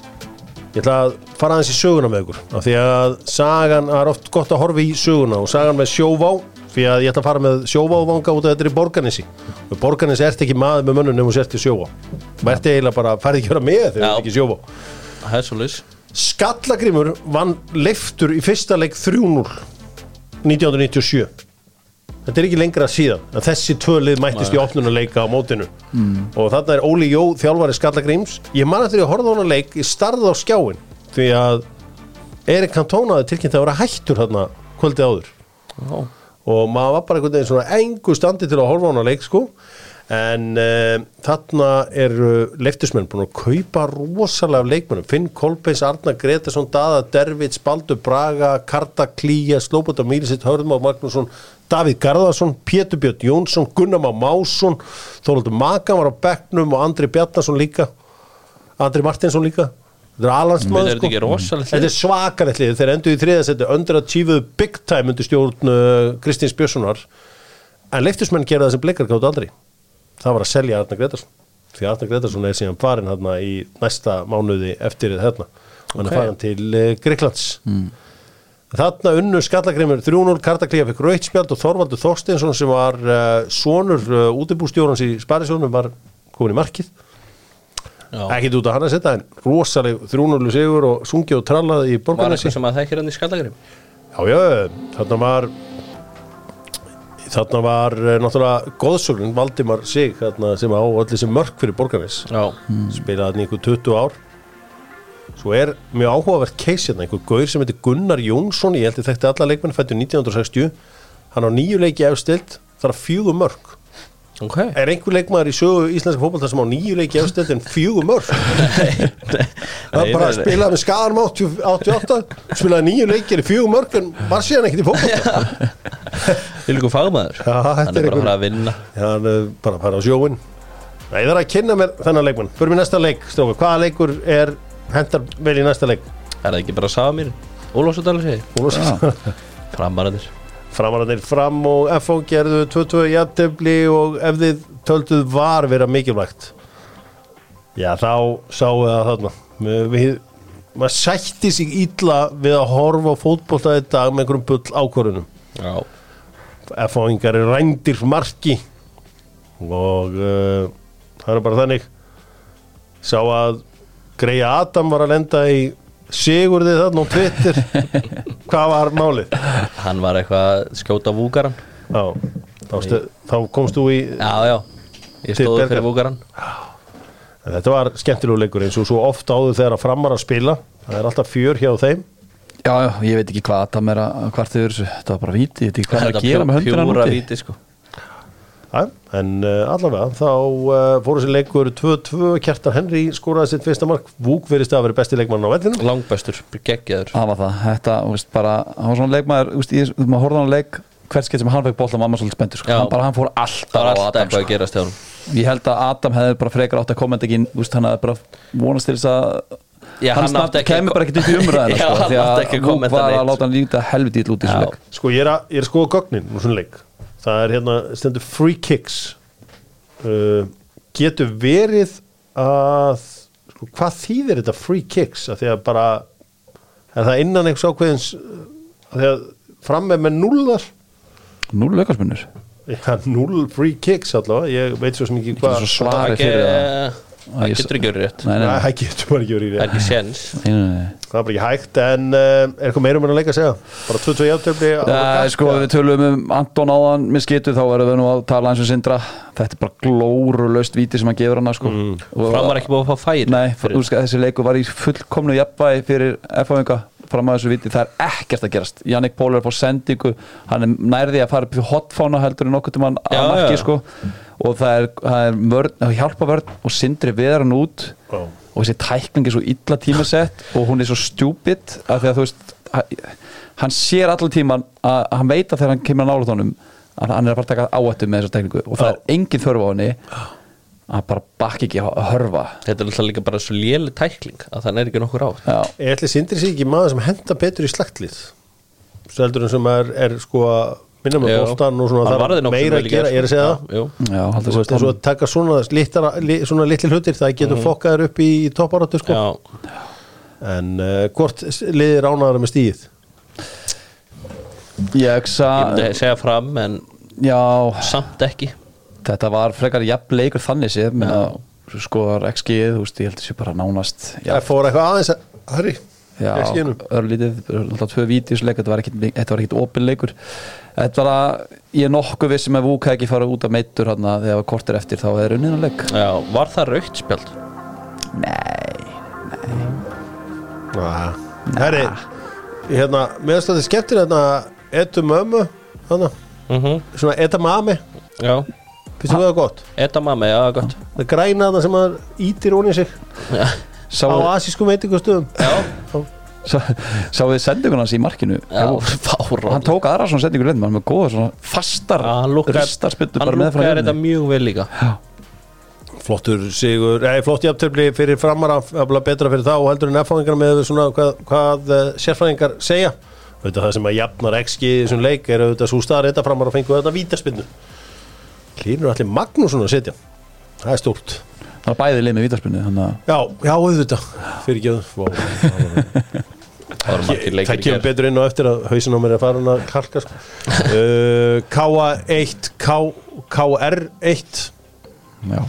ég ætla að fara aðeins í söguna með ykkur. Af því að sagan, það er oft gott að horfa í söguna og sagan með sjóvá því að ég ætla að fara með sjóvávanga út af þetta er í borganessi og borganessi ert ekki maður með mönnum nefnum sért í sjóvá? Og ert eiginlega bara, færði ekki vera með þegar þú Já. ert ekki sjóvá Skallagrímur vann leiftur í fyrsta leik 3-0 1997 þetta er ekki lengra síðan að þessi tvö lið mættist í opnunuleika á mótinu. Og þarna er Óli Jó þjálfari Skallagríms. Ég man eftir að horfa á hana leik ég starði á skjáin því að Erik Cantona hafði tilkynnt að vera hættur þarna kvöldið áður. Já. og maður var bara einhvern veginn svona engu standi til að horfa á hana leik sko en uh, þarna eru leiftusmenn búin að kaupa rosalega af leikmennum Finn Kolbeins, Arna Gretarsson, Dada Dervits, Baldur Braga, Karta Klíja Slóbota Mílisitt, Hörðmár Magnússon Davíð Garðarsson, Pétur Björn Jónsson Gunnar Má Másson, Þóraldur Makan var á bekknum og Andri Bjarnason líka. Andri Martinsson líka. Þetta er Men alansmaður er þetta er svakarlegt lið, þeir endur í þriðasetti öndur að tífuðu big time undir stjórn uh, Kristins Björnssonar. En leiftusmenn gera það sem bleikar gátt aldrei það var að selja Arna Gretarsson því Arna Gretarsson er síðan farin hérna í næsta mánuði eftir þetta og hann Ok. er farin til uh, Greiklands Þarna unnu skallagrimur 3-0 Kartaklíja fikk Rautspjald og Þorvaldur Þorsteinsson sem var uh, sonur uh, útibústjórans í Sparisjónum var komin í markið. Já. ekkit út að hann að setja en rosaleg 3-0 sigur og sungi og trallaði í Var borgarnesi. eitthvað sem að þekkir hann í skallagrim Já, já, þarna var þarna var eh, náttúrulega góðsögn Valdimar Sig þarna, sem á allir sem mörk fyrir borgarnes. Já, spilaði hann í einhver 20 ár. Svo er mjög áhugavert case hérna, einhver gaur sem heitir Gunnar Jónsson ég held ég þekkti alla leikmenn fættu 1960 hann á nýju leiki efstild þar að fjögur mörk ok. Er einhver leikmaður í sögu íslenska fótbolta sem á nýju leiki efstild en fjögur mörk? Það er bara að spila með skaðanum 80 88 spilaði nýju leikir í fjögur mörk en var síðan ekkert í Til ykkur fagmaður. Hann er bara að vinna. Hann er bara að fara á sjóin Nei, það er að kynna mér þennan leikmann. Förum í næsta leik, stróka, hvaða leikur er hendar vel í næsta leik? Er það ekki bara Samir Ólafsdóttir segi Úlfarsson Framarðir Framararnir fram og FO gerðu 2-2 jafntefli og ef þið tölduð var vera mikilvægt. Já, þá sáu það þarna. Við, við, maður sætti sig illa við að horfa í dag með einhverjum bull ákvörunum Já. F-fáingar er rændir marki og uh, það er bara þannig. Sá að Greia Adam var að lenda í sigurði þarna á Twitter. Hvað var málið? Hann var eitthvað að skjóta vúgaran Já, þá, stu, þá komst þú í Já, já. Ég stóði fyrir vúgaran þetta var skemmtilegu leikur eins og svo oft áður þegar að framar að spila. Það er alltaf fjör hjá þeim. Já, já, ég veit ekki hvað það meira hvart þau eru þetta var bara víti, ég veit ekki hvað það er að gera með höndina Pjúra núti víti sko en uh, allavega þá uh, fóru þessi leikur 2-2 Kjartan Henry skoraði sitt fyrsta mark. Vúk verist að vera besti leikmann á vellinum. Langbæstur, geggjaður. Það var það, þetta, þú veist, bara hann var svona leikmaður, þú veist, ég, maður horfði á hann leik hvert skeitt sem hann fekk bólta mamma svolítið spendur sko. Bara, hann fór alltaf alltaf sko. ég held að Adam hefði bara frekar átt að kommenta ekki, þú veist, hann hefði bara vonast til þess að Já, hann ekki kemur bara ekkert upp í umræðina sko, því ekki að kommenta var að neitt, láta hann líta helviti út í þessu leik. Sko ég er að, ég er að skoða gögnin úr svona leik Það er hérna, stendur free kicks. Uh, Getur verið að sko, Hvað þýðir þetta free kicks? Að því að bara Er það innan einhvers ákveðins að Því að fram með með núllar? Núl leikarsmunur Já, núl free kicks allavega. Ég veit svo sem ekki hvað Það fyrir það. ge- það getur ekki verið rétt. Það getur bara ekki verið í Það er rétt ekki séns. Nei, nei, nei. Það er bara ekki hægt En uh, er eitthvað meira um en að leika að segja? Bara 22 játtöfli Ja, sko, við tölum um Anton áðan með skitu, þá erum við nú að tala eins og sindra. Þetta er bara glórulaust víti sem hann gefur hann sko. Og- Framar ekki búið að fá færi Nei, þú veist, þessi leiku var í fullkomnu jafnvægi fyrir F-fáinga fram að þessu viti, það er ekkert að gerast Jannik Pól er på sendingu hann er nærði að fara upp í hotfána heldur en okkur til mann Já, að marki sko. og það er, er vörn, hjálpa vörn og sindri við hann út Já. og þessi tækning er svo illa tímasett og hún er svo stjúpid að því að þú veist ha- hann sér allir tíman að hann veit að þegar hann kemur að nála tónum að hann er að fara að taka áættu með þessa tækningu og það Já. er engin þörf á henni að bara bakki ekki að hörfa. Þetta er alltaf líka bara svo léli tækling að það er ekki nokkur á Já, Ég ætli sindri sig ekki maður sem henda betur í slagtlið Steldur en sem er, er sko að minna með bóstan og svona það er nokkuð meira að gera, ég er að segja sko. það Já, haldur Þú veist eins og að taka svona, litara, li, svona litli hlutir það getur mm. fokkaður upp í topparáttu sko. Já, en uh, hvort liðir ánaðara með stíð Ég ég myndi segja fram en Já, samt ekki þetta var frekar jafn leikur þannig séð með að skoðar XG, þú veist, ég held þessi bara nánast já, Það fór eitthvað aðeins að Harry, Já, örlítið, alltaf tvö vídeosleik þetta var ekkit, þetta var ekkit opin leikur. Þetta var að, ég er nokkuð vissum að Vúk ekki fara út af meittur hann þegar það var kortir eftir þá er unnið að leik. Já, var það raukt spjald? Nei, Næ. Herri, hérna, meðan þetta er skemmtir hérna, etum mömmu, hérna, Mm svona edamame, Já, finnst þú það gott? edamame, já, gott. Það græna þarna sem að ítir onni sig. Já, sá, á asískum veitingustöðum. já, sá, við sendingun hans í markinu? Já og fárá hann tók aðra svona sendingur hann með góða svona fastar Hann lúkkar þetta mjög vel líka. Flottur sigur, nei, flott jafntöfli fyrir framara, afla betra fyrir þá heldur en F-fáingar með svona hvað, hvað uh, sérfræðingar segja. Auðvitað það sem að jafnar XG í þessum leik er auðvitað svo staðar þetta framara og fengu þetta vítaspinnu. Klínur allir Magnússon að setja. Það er stórt. hann var bæði lið með vítarspilnu þannig að Já, já, auðvitað. Fyrir ekki Það Það kemur betur inn á eftir að hausin á mér er farin að kalka sko. uh, K1 K, KR1 já,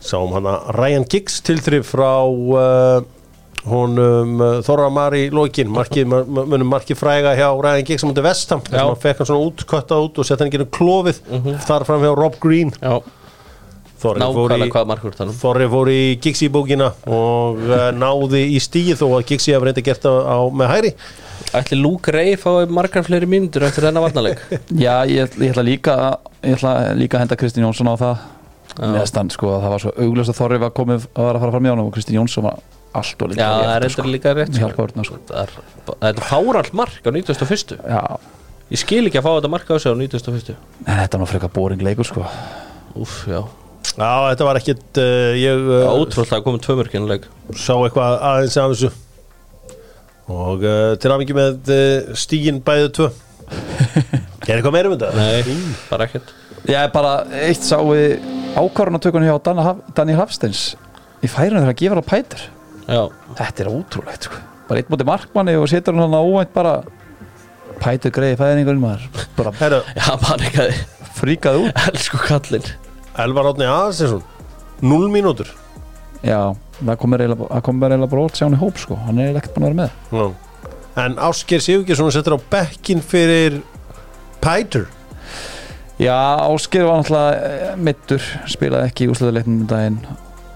sáum hana Ryan Giggs tilþrif frá uh, honum uh, Þorra Mari Lókin munum markið fræga hjá Ryan Giggs á mútið vestam, þess að hann fekk hann svona út köttað út og sett hann ekki um klófið þar fram hjá Rob Green. Já, Þorri fór í, í Giggs í bókina og uh, náði í stíð þó að Giggs í að reynda gert á, á með hæri Ætli Luke Ray fái margar fleiri mínútur eftir þennan varnarleik? Já ég, ég ætla líka ég ætla líka að henda Kristinn Jónsson á það. Með stand sko að það var svo augljóst að Þorri var komið að vera að fara fram í honum og Kristinn Jónsson var allt og Já, það er eitthvað líka rétt sko. hjálpa orðna sko. Það er það er fáralt mark á 91. já, Ég skil ekki að fá þetta mark á sig á 91. en þetta er nú frekar boring leikur sko. Úf, já. Já, þetta var ekkit uh, ég uh, Ótrúlega að koma tvö mörkinuleik sá eitthvað aðeins af þessu. Og uh, til aðmingi með uh, stígin bæðu tvö. Er eitthvað meira um þetta? Nei, bara ekkert. Ég er bara eitt sá við ákvarðanatökunni hjá Danni Hafsteins. Í færinu þegar að gefa það pætur Já, þetta er ótrúlegt sko. Bara eitt mútið markmanni og setur hann hann óvænt bara pætur greiði fæðingurinn maður. Bara já, fríkað út. Elsku kallinn. Elvar Átni Aðsinsson 0 mínútur. Já, það komur eiginlega ótt sjá hann í hóp sko. Hann er ekkert búin að vera með. Já. en Ásker Sigurgesson settur á bekkin fyrir Pætur. Já, Ásker var náttúrulega mittur spilaði ekki í úsleðuleiknum um daginn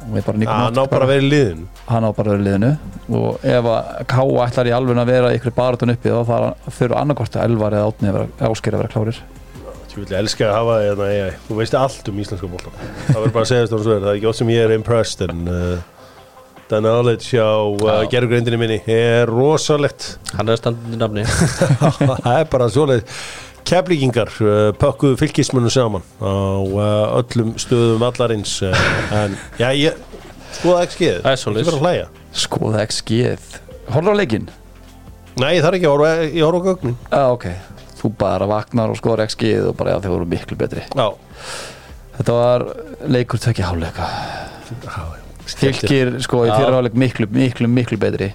og við bara að að vera í liðin hann á bara að vera í liðinu. Og ef að Káa ætlar í alveg að vera ykkur baratun uppi þá þarf þurfa annarkvort að Elvar eða Átni að ásker að vera klárir. Ég vil elska að hafa því að AI. þú veist allt um íslenska bólta það verður bara að segja þetta um svo er það er ekki ótt sem ég er impressed en uh, the knowledge á uh, Já. gerugreindinni minni er rosalegt. Hann er standandi nafni. Það er bara svoleið keflíkingar uh, pökkuðu fylgismunum saman á uh, öllum stöðum allarins uh, en já ég skoða ekki skeið Það er verður að hlæja. Skoða XG-ð horfður á leikinn? nei það er ekki horfa ég horfa á gögnin. Já, ok. Þú bara vaknar og skoðar XG-ð og bara já, þeir voru miklu betri. Já. Þetta var leikur tvekja háleika fylgir sko í Já. fyrir háleik miklu, miklu, miklu betri.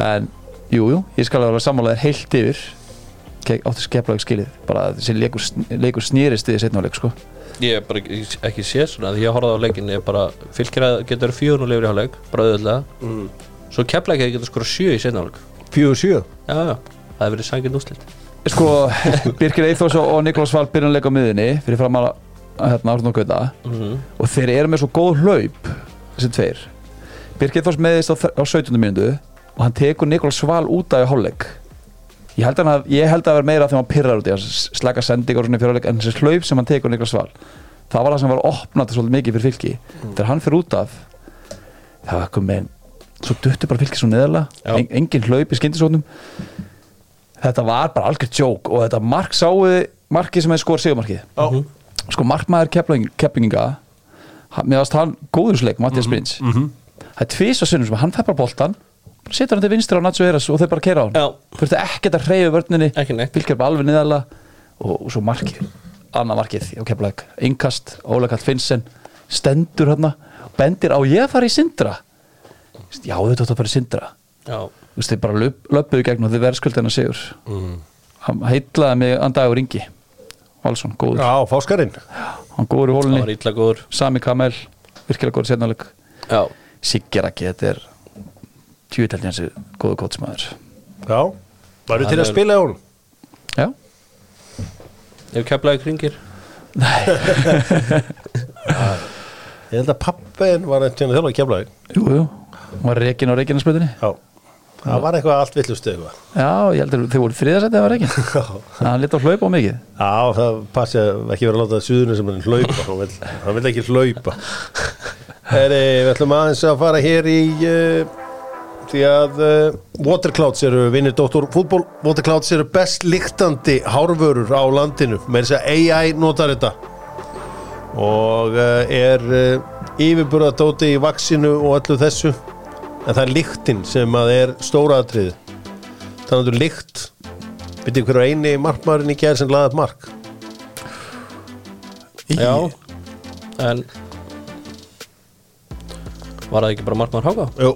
En jú, jú, ég skal alveg sammálaðir heilt yfir áttu skeplega skilið. Bara þessi leikur, leikur snýrist í setna háleik sko. Ég er bara ekki, séð svona Því ég horfði á leikin Ég er bara Fylgir að getur fjögur og lifir í hálfleik Bara auðvitað mm. Svo að getur skora sjö í setna hálfleik. Fjögur sjö? Já, já Það hefur verið sækinn úrslit. Sko, Birkir Eithors og Nikolás Val byrjun að leika á miðinni fyrir fram að hérna og Gauta. Mm -hmm. og þeir eru með svo góð hlaup þessi tveir. Birkir Eithors meðist á, á 17. mínútu og hann tekur Nikolás Val út af í hálfleik ég held að, hann- ég held að það var meira þegar hann pyrrar út í að slaka sendingar og svona í fyrirleik en þessi hlaup sem hann tekur Nikolás Val það var það sem var opnað svolítið mikið fyrir fylki. Þegar hann fyrir út af það var komið svo duttu bara fylki svo neðarlega. Já. en, engin hlaup í skyndisóknum. Þetta var bara algjört jók og þetta mark sáuði markið sem er skor sigumarkið já. Sko markmaður kepling, keplinga meðast hann góðursleik Mattias Brins Mhm. það er tvís og sunnum sem hann feppar boltan setur hann til vinstri á Nacho Eras og þeir bara keira á hann. Þurfti ekkert að hreyja vörninni. Ekki neitt. fylgir bara alveg niðarlega og, og svo markið, annað markið keplæk, innkast, Óla Kall Finnsen stendur hann bendir á ég að fara í Sindra. Já þetta átt að fara í Sindra. Já. Þú veist þeir bara löp, löpuðu gegn og þeir verðskuldi hann að sigur Mm. hann heitlaði mig andagur Ingi Valsson, góður, já fáskarinn. Hann góður í hólunni var illa góður. Sami Kamel, virkilega góður setnáleik Já Sigger ekki, þetta er Tjúvitaldi hansi góðu kótsmaður. Já, varu til að er- spila hún Já, Ef keflaði kringir Ég held að pappin var eitthvað þjálfa að kemla jú, jú. Hún var reikin á reikinarspöldinni Já, það var eitthvað allt villust eitthvað. Já, ég held að þau voru þriðasætti að var reikin Hann lit á hlaupa á mikið. Já, það passi að ekki vera að láta suðunni sem hann hlaupa. Hann vil ekki hlaupa. Heri, Við ætlum aðeins að fara hér í uh, því að uh, Waterclouds eru vinnir Dóttor fútból Waterclouds eru best líktandi hárvörur á landinu. Með þess að AI notar þetta. Og uh, er uh, yfirburðadóti í vaksinu og öllu þessu. En það er líktin sem að er stóraðatrið þannig að þú líkt Vitið hverju eini markmaðurinn í gerð sem laði upp mark? Já. En Var það ekki bara markmann háka? Jú,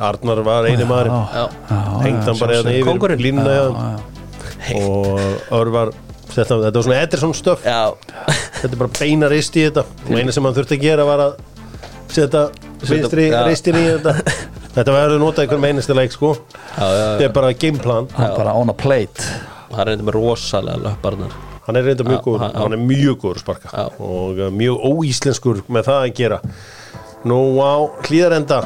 Arnar var eini maðurinn. Já Hengd hann bara hérna sjálfsögðu. yfir línuna hann og Örvar þetta, þetta var svona Ederson stöf Já. Þetta er bara beina rist í þetta. Og eina sem hann þurfti að gera var að setja vinstri já. ristin í þetta. Þetta verður notað í hverjum einasta leik sko. Já, já, þetta er bara gameplan Hann bara on a plate. Það er eitthvað með rosalega löpbarnar hann er reynda mjög góður. hann er mjög góður sparka. Já. og uh, mjög óíslenskur með það að gera nú á hlýðarenda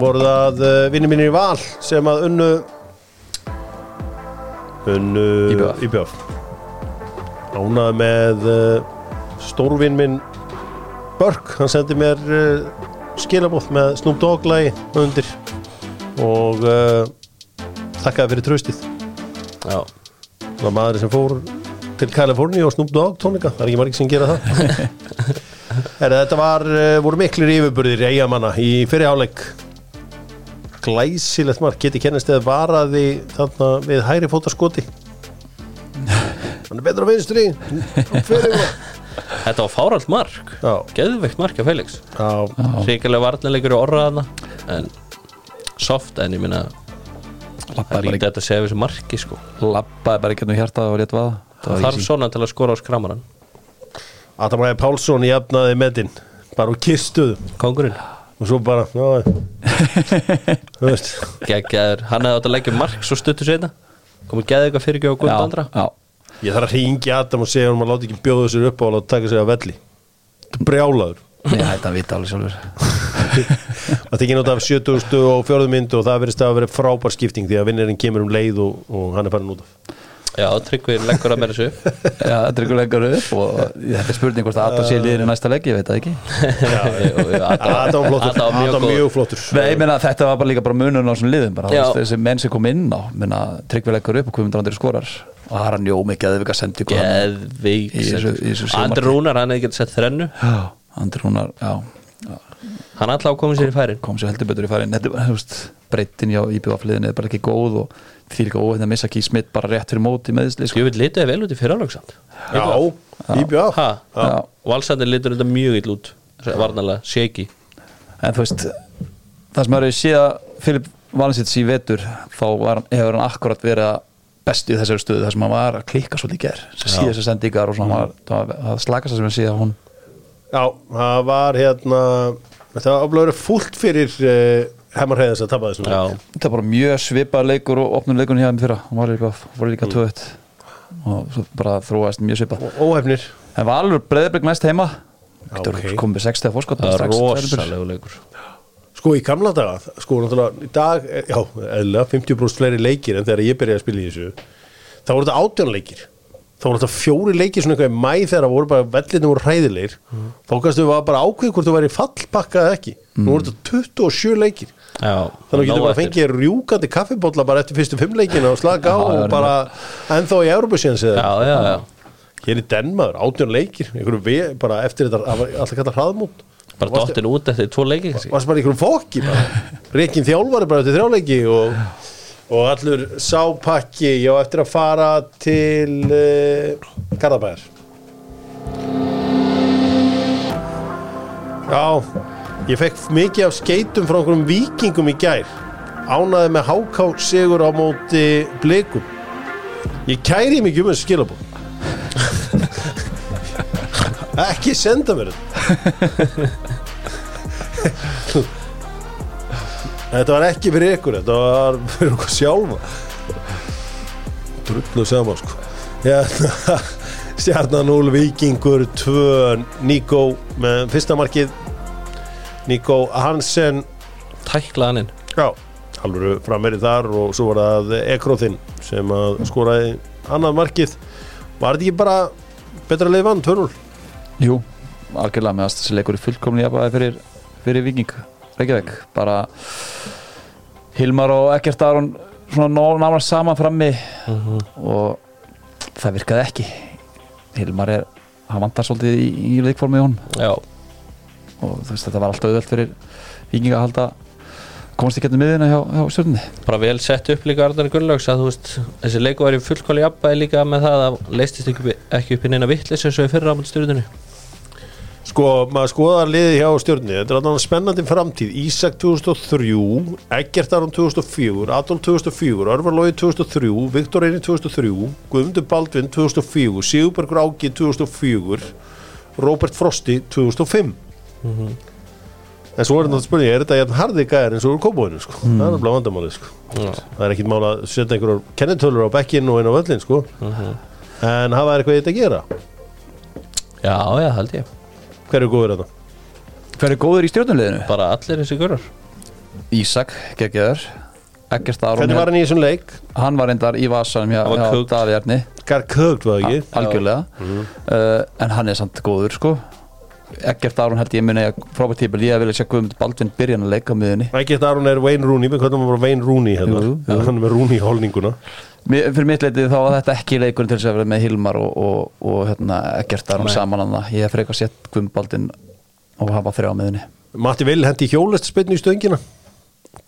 voru það uh, vinni mínir í val sem að unnu unnu. IBF ánað með uh, stórvinn minn Börk, hann sendi mér uh, skilabóð með Snoop Dogg lagi undir og þakkaði fyrir tröstið Já. Það var maður sem fór til Kaliforni og Snoop Dogg tónleika, það er ekki margir sem gera það. Herra, Þetta var, uh, voru miklir yfirburðir í eigamanna í fyrirháleik Glæsilegt mark, geti kennast eða varaði þarna við hæri fótaskoti. Hann er betur á vinstri. Þetta var fáralt mark. Já, Geðveikt mark af Felix. Já, Ríkilega varnarleikur í orraðana En soft en ég minna Það Lappaði er bara, lítið að þetta við þessu marki sko. Ekki- lappaði bara ekki um hjartað og létt vaða Þarf svona til að skora á skramaran Adam Ræði Pálsson jafnaði metin bara úr kistuðu. Kongurinn og svo bara, Geggjaður. Hann hefði átt að leggja mark svo stuttu setna Komið geði eitthvað fyrir ekki á Guðmund andra. já, Ég þarf að ringi Adam og segja hann að láta ekki bjóða sér upp á og láta taka sig að velli. Þetta er brjálaður. Já, þetta vita alveg sjálfur. Það tekið nátt af 70 og fjóruðu myndu og það verðist að vera frábær skipting því að vinnirinn kemur um leið og, og hann er farin út af Já, Tryggvi leggur að mér þessu Já, ykkur lengur upp og þetta er spurning hvort að Adam sé liðin í næsta leik, ég veit það ekki. Adam flottur, Adam var mjög flottur. Nei, ég meina þetta var bara líka bara munun á þessum liðum bara, Já. þú veist, þessi menn sem kom inn á meina, tryggvi leggur upp og Guðmundur Andri skorar. Og það er hann jó mikið að við að senda sjónvarpi. Andri Rúnar, hann hefði getið sett þrennu. Já, Andri Rúnar, já, já Hann alltaf komið sér í færin. Kom sér heldur betur í veist, breytin hjá IBF liðin er bara ekki góð og því líka óhefn að missa Key Smith bara rétt fyrir móti meðisli sko. Ég vil litaði vel út í fyrirálöksand Já, íbjöð Ha, Já. Valsandi litur þetta mjög ill út Varnalega, shaky. En þú veist það sem maður hefur séð að Filip Valansits í vetur þá var, hann- hefur hann akkurat verið að best í þessari stöðu þar sem hann var að klikka svolítið ger sem síða þessar sendingar og svona mm. það var að slaka sér sem sé að hún Já, það var hérna Þetta var verið fúlt fyrir uh, Hemmar Heiðars að tapa þessum Já, þetta var bara mjög svipað leikur og opnum leikunni hjá þeim fyrra hann var líka, var líka mm. og svo bara þróast mjög svipað. Óhefnir. En var alveg breyðblik næst heima. Já, Getur ok. komið 60 fórskot það er rosalegu leikur. Sko í gamla daga, sko náttúrulega í dag, eh, já, eðla 50% fleiri leikir en þegar ég byrjaði að spila í þessu. Þá voru þetta átján leikir. Þá voru þetta fjóri leikir svona eitthvað í mæ þegar það voru bara vellinu voru hræðilegir. Þá kannski við var bara ákveð hvort þú væri fallpakka eða ekki, nú voru þetta 27 leikir þannig að þú getur bara eftir. fengið rjúkandi kaffibólla bara eftir fyrstu fimm leikina og slaka á Já, já, og bara ennþá í Európa-séns Já, já, já. Hér í Denmaður, átján leikir bara eftir þetta alltaf kallar hraðmút Bara dottin út eftir tvo leiki varst bara í einhverjum bara. Rekin þjálfari bara eftir þrjáleiki og, og allur sápakki ég á eftir að fara til uh, Garðabæðar Já ég fekk mikið af skeitum frá einhverjum vikingum í gær. Ánaði með háká sigur á móti blikum. Ég kæri mikið um þessu skilabóð ekki senda mér þetta. Þetta var ekki fyrir ykkur, þetta var fyrir okkur sjálfa. Drullu saman sko. Hérna Stjarnan 0, Víkingur 2 Nico með fyrsta markið Nico Hansen. Tæklaðaninn Já, alveg framverið þar og svo var það Ekroþinn sem að skoraði annað markið. Var þetta ekki bara betra leið vann, 2-0? Jú, algjörlega með að þessi leikur er fullkomni jafnvæði fyrir, fyrir Viking Reykjavík, bara Hilmar og Ekkert Aron svona ná- nánast saman frammi og það virkaði ekki. Hilmar er, hann vantar svolítið í, í leikformi í honum. Já, og veist þetta var alltaf auðvelt fyrir Viking að halda komast í getnum miðina hjá, hjá stjórnni bara vel sett upp líka Arnar Gunnlaugs að þú veist, þessi leiku var í fullkóli jafnbæði líka með það að leistist ekki, upp- ekki upp í neina vittlis eins og í fyrra á múl stjórninu Sko, maður skoðar liði hjá stjórni Þetta er alveg spennandi framtíð. Ísak 2003, Eggert Aron 2004 Adolf 2004, Örvar Lói 2003 Viktor Eini 2003 Guðmundur Baldvin 2004 Sigurbergur Ági 2004 Robert Frosti 2005 En svo er þetta spurning Er þetta jafn harði gæðar eins og úr kópóinu sko? Það er alveg vandamálið sko. Já. Það er ekkit mál að setja einhverjum kennitölur á bekkinn og inn á völlin sko. En hafa þær eitthvað í þetta að gera Já, já, held ég Hver er góður þetta? Hver er góður í stjórnuleginu? bara allir þessi gurur Ísak, geggjöður Ekkert Aron, Hvernig var hann í þessum leik? hann var reyndar í vasanum hjá, Hann var hjá cooked. Davíð Erni Gar kögt var það ekki? algjörlega uh, en hann er samt góður sko ekkert Aron held ég muni að frábært típil ég vilja sjá Guðmund Baldvin byrja hann að leika miðunni Ekki eftir Aron er Wayne Rooney, við kvöldum bara Wayne Rooney hérna. Hann er með Rooney í hólninguna. Fyrir mitt leitið þá var þetta ekki leikurinn til þess að vera með Hilmar og, og, og hérna, ekkert Aron saman hann ég hef frekar sett Guðmund Baldvin og hafa þrjá á miðunni Matti Vill hendi hjólest spilnu í stöngina.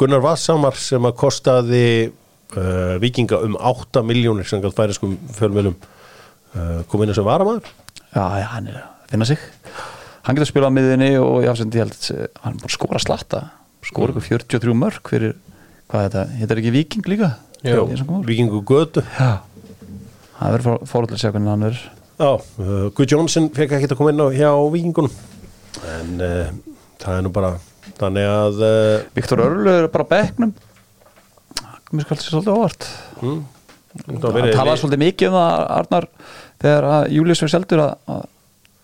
Gunnar Vassamar sem að kostaði uh, vikinga um 8 miljónir sem galt færiskum fjölmjölum uh, kom inn sem varamæður. já, já, hann er að finna sig hann getur spilað á miðunni og ég hafði held að hann búin að skora slatta. Skora ykkur 43 mörg fyrir hvað þetta, þetta? Er ekki Viking líka? Svo góður. Vikingu Götu. Já, það verður fórhaldið að sjá hvernig hann verður Já, uh, Guð Jónsson fekk ekki að koma inn á hjá vikingunum. En uh, það er nú bara þannig að uh, Viktor Örlu er bara á bekknum. Mér skal þetta svolítið óvart. Mm, það talaði svolítið mikið um það Arnar þegar að Július verið seldur að,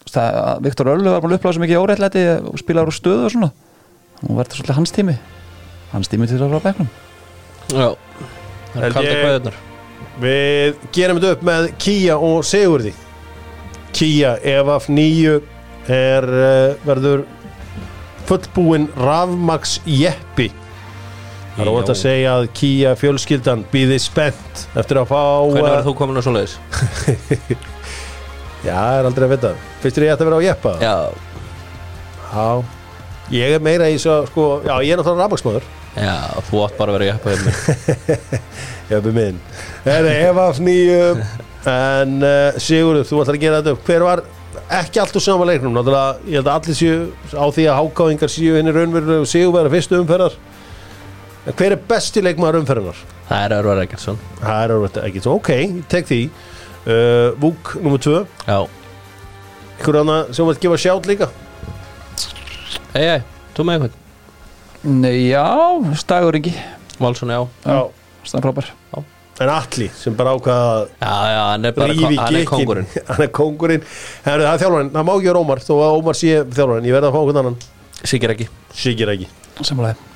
að, að, að Viktor Örlu var búin að uppláða svo mikið óreittlæti og spilaður úr stöðu og svona. Og verður svolítið hans tími. Hans tími til að vera á bekknum. Já, það er kalda ég- kvæðunar Við gerum þetta upp með Kia og Sigurði. Kia EVAF 9 er uh, verður fullbúinn rafmax jeppi Það er óvægt að segja að Kia fjölskyldan býði spennt eftir að fá Hvernig verður þú komin á svoleiðis? Já, það er aldrei að vita. Fyrst er ég ætti að vera á jeppa? Já, Já. Ég er meira í svo sko, Já, ég er náttúrulega rafmaxmaður já, þú átt bara að vera hjá mér. Jeppi minn. Það er EVAF 9 En uh, Sigurður, þú ætlar að gera þetta Hver var ekki allt úr sama leiknum? Náttúrulega, ég held að allir séu á því að hákáðingar séu henni raunverulega Sigurverða fyrstu umferðar. En hver er besti leikmaður umferðarnar? Það er Örvar Eggertsson Uh, Vúk, nummer 2 Já, Ykkur annað sem vilt gefa sjátt líka? Hei, hei, þú með eitthvað? Nei, já, Stagur Ingi. Valsson, já. Já. Frábær. En Atli sem bara ákvaða að Já, já, hann er bara rífi hann er kongurinn Hann er kongurinn Herru, Það er þjálfarinn, það má ekki vera Ómar Þó að Ómar sé þjálfarinn, ég verði að fá okkur annan. Sikir ekki Sigir ekki Samanlega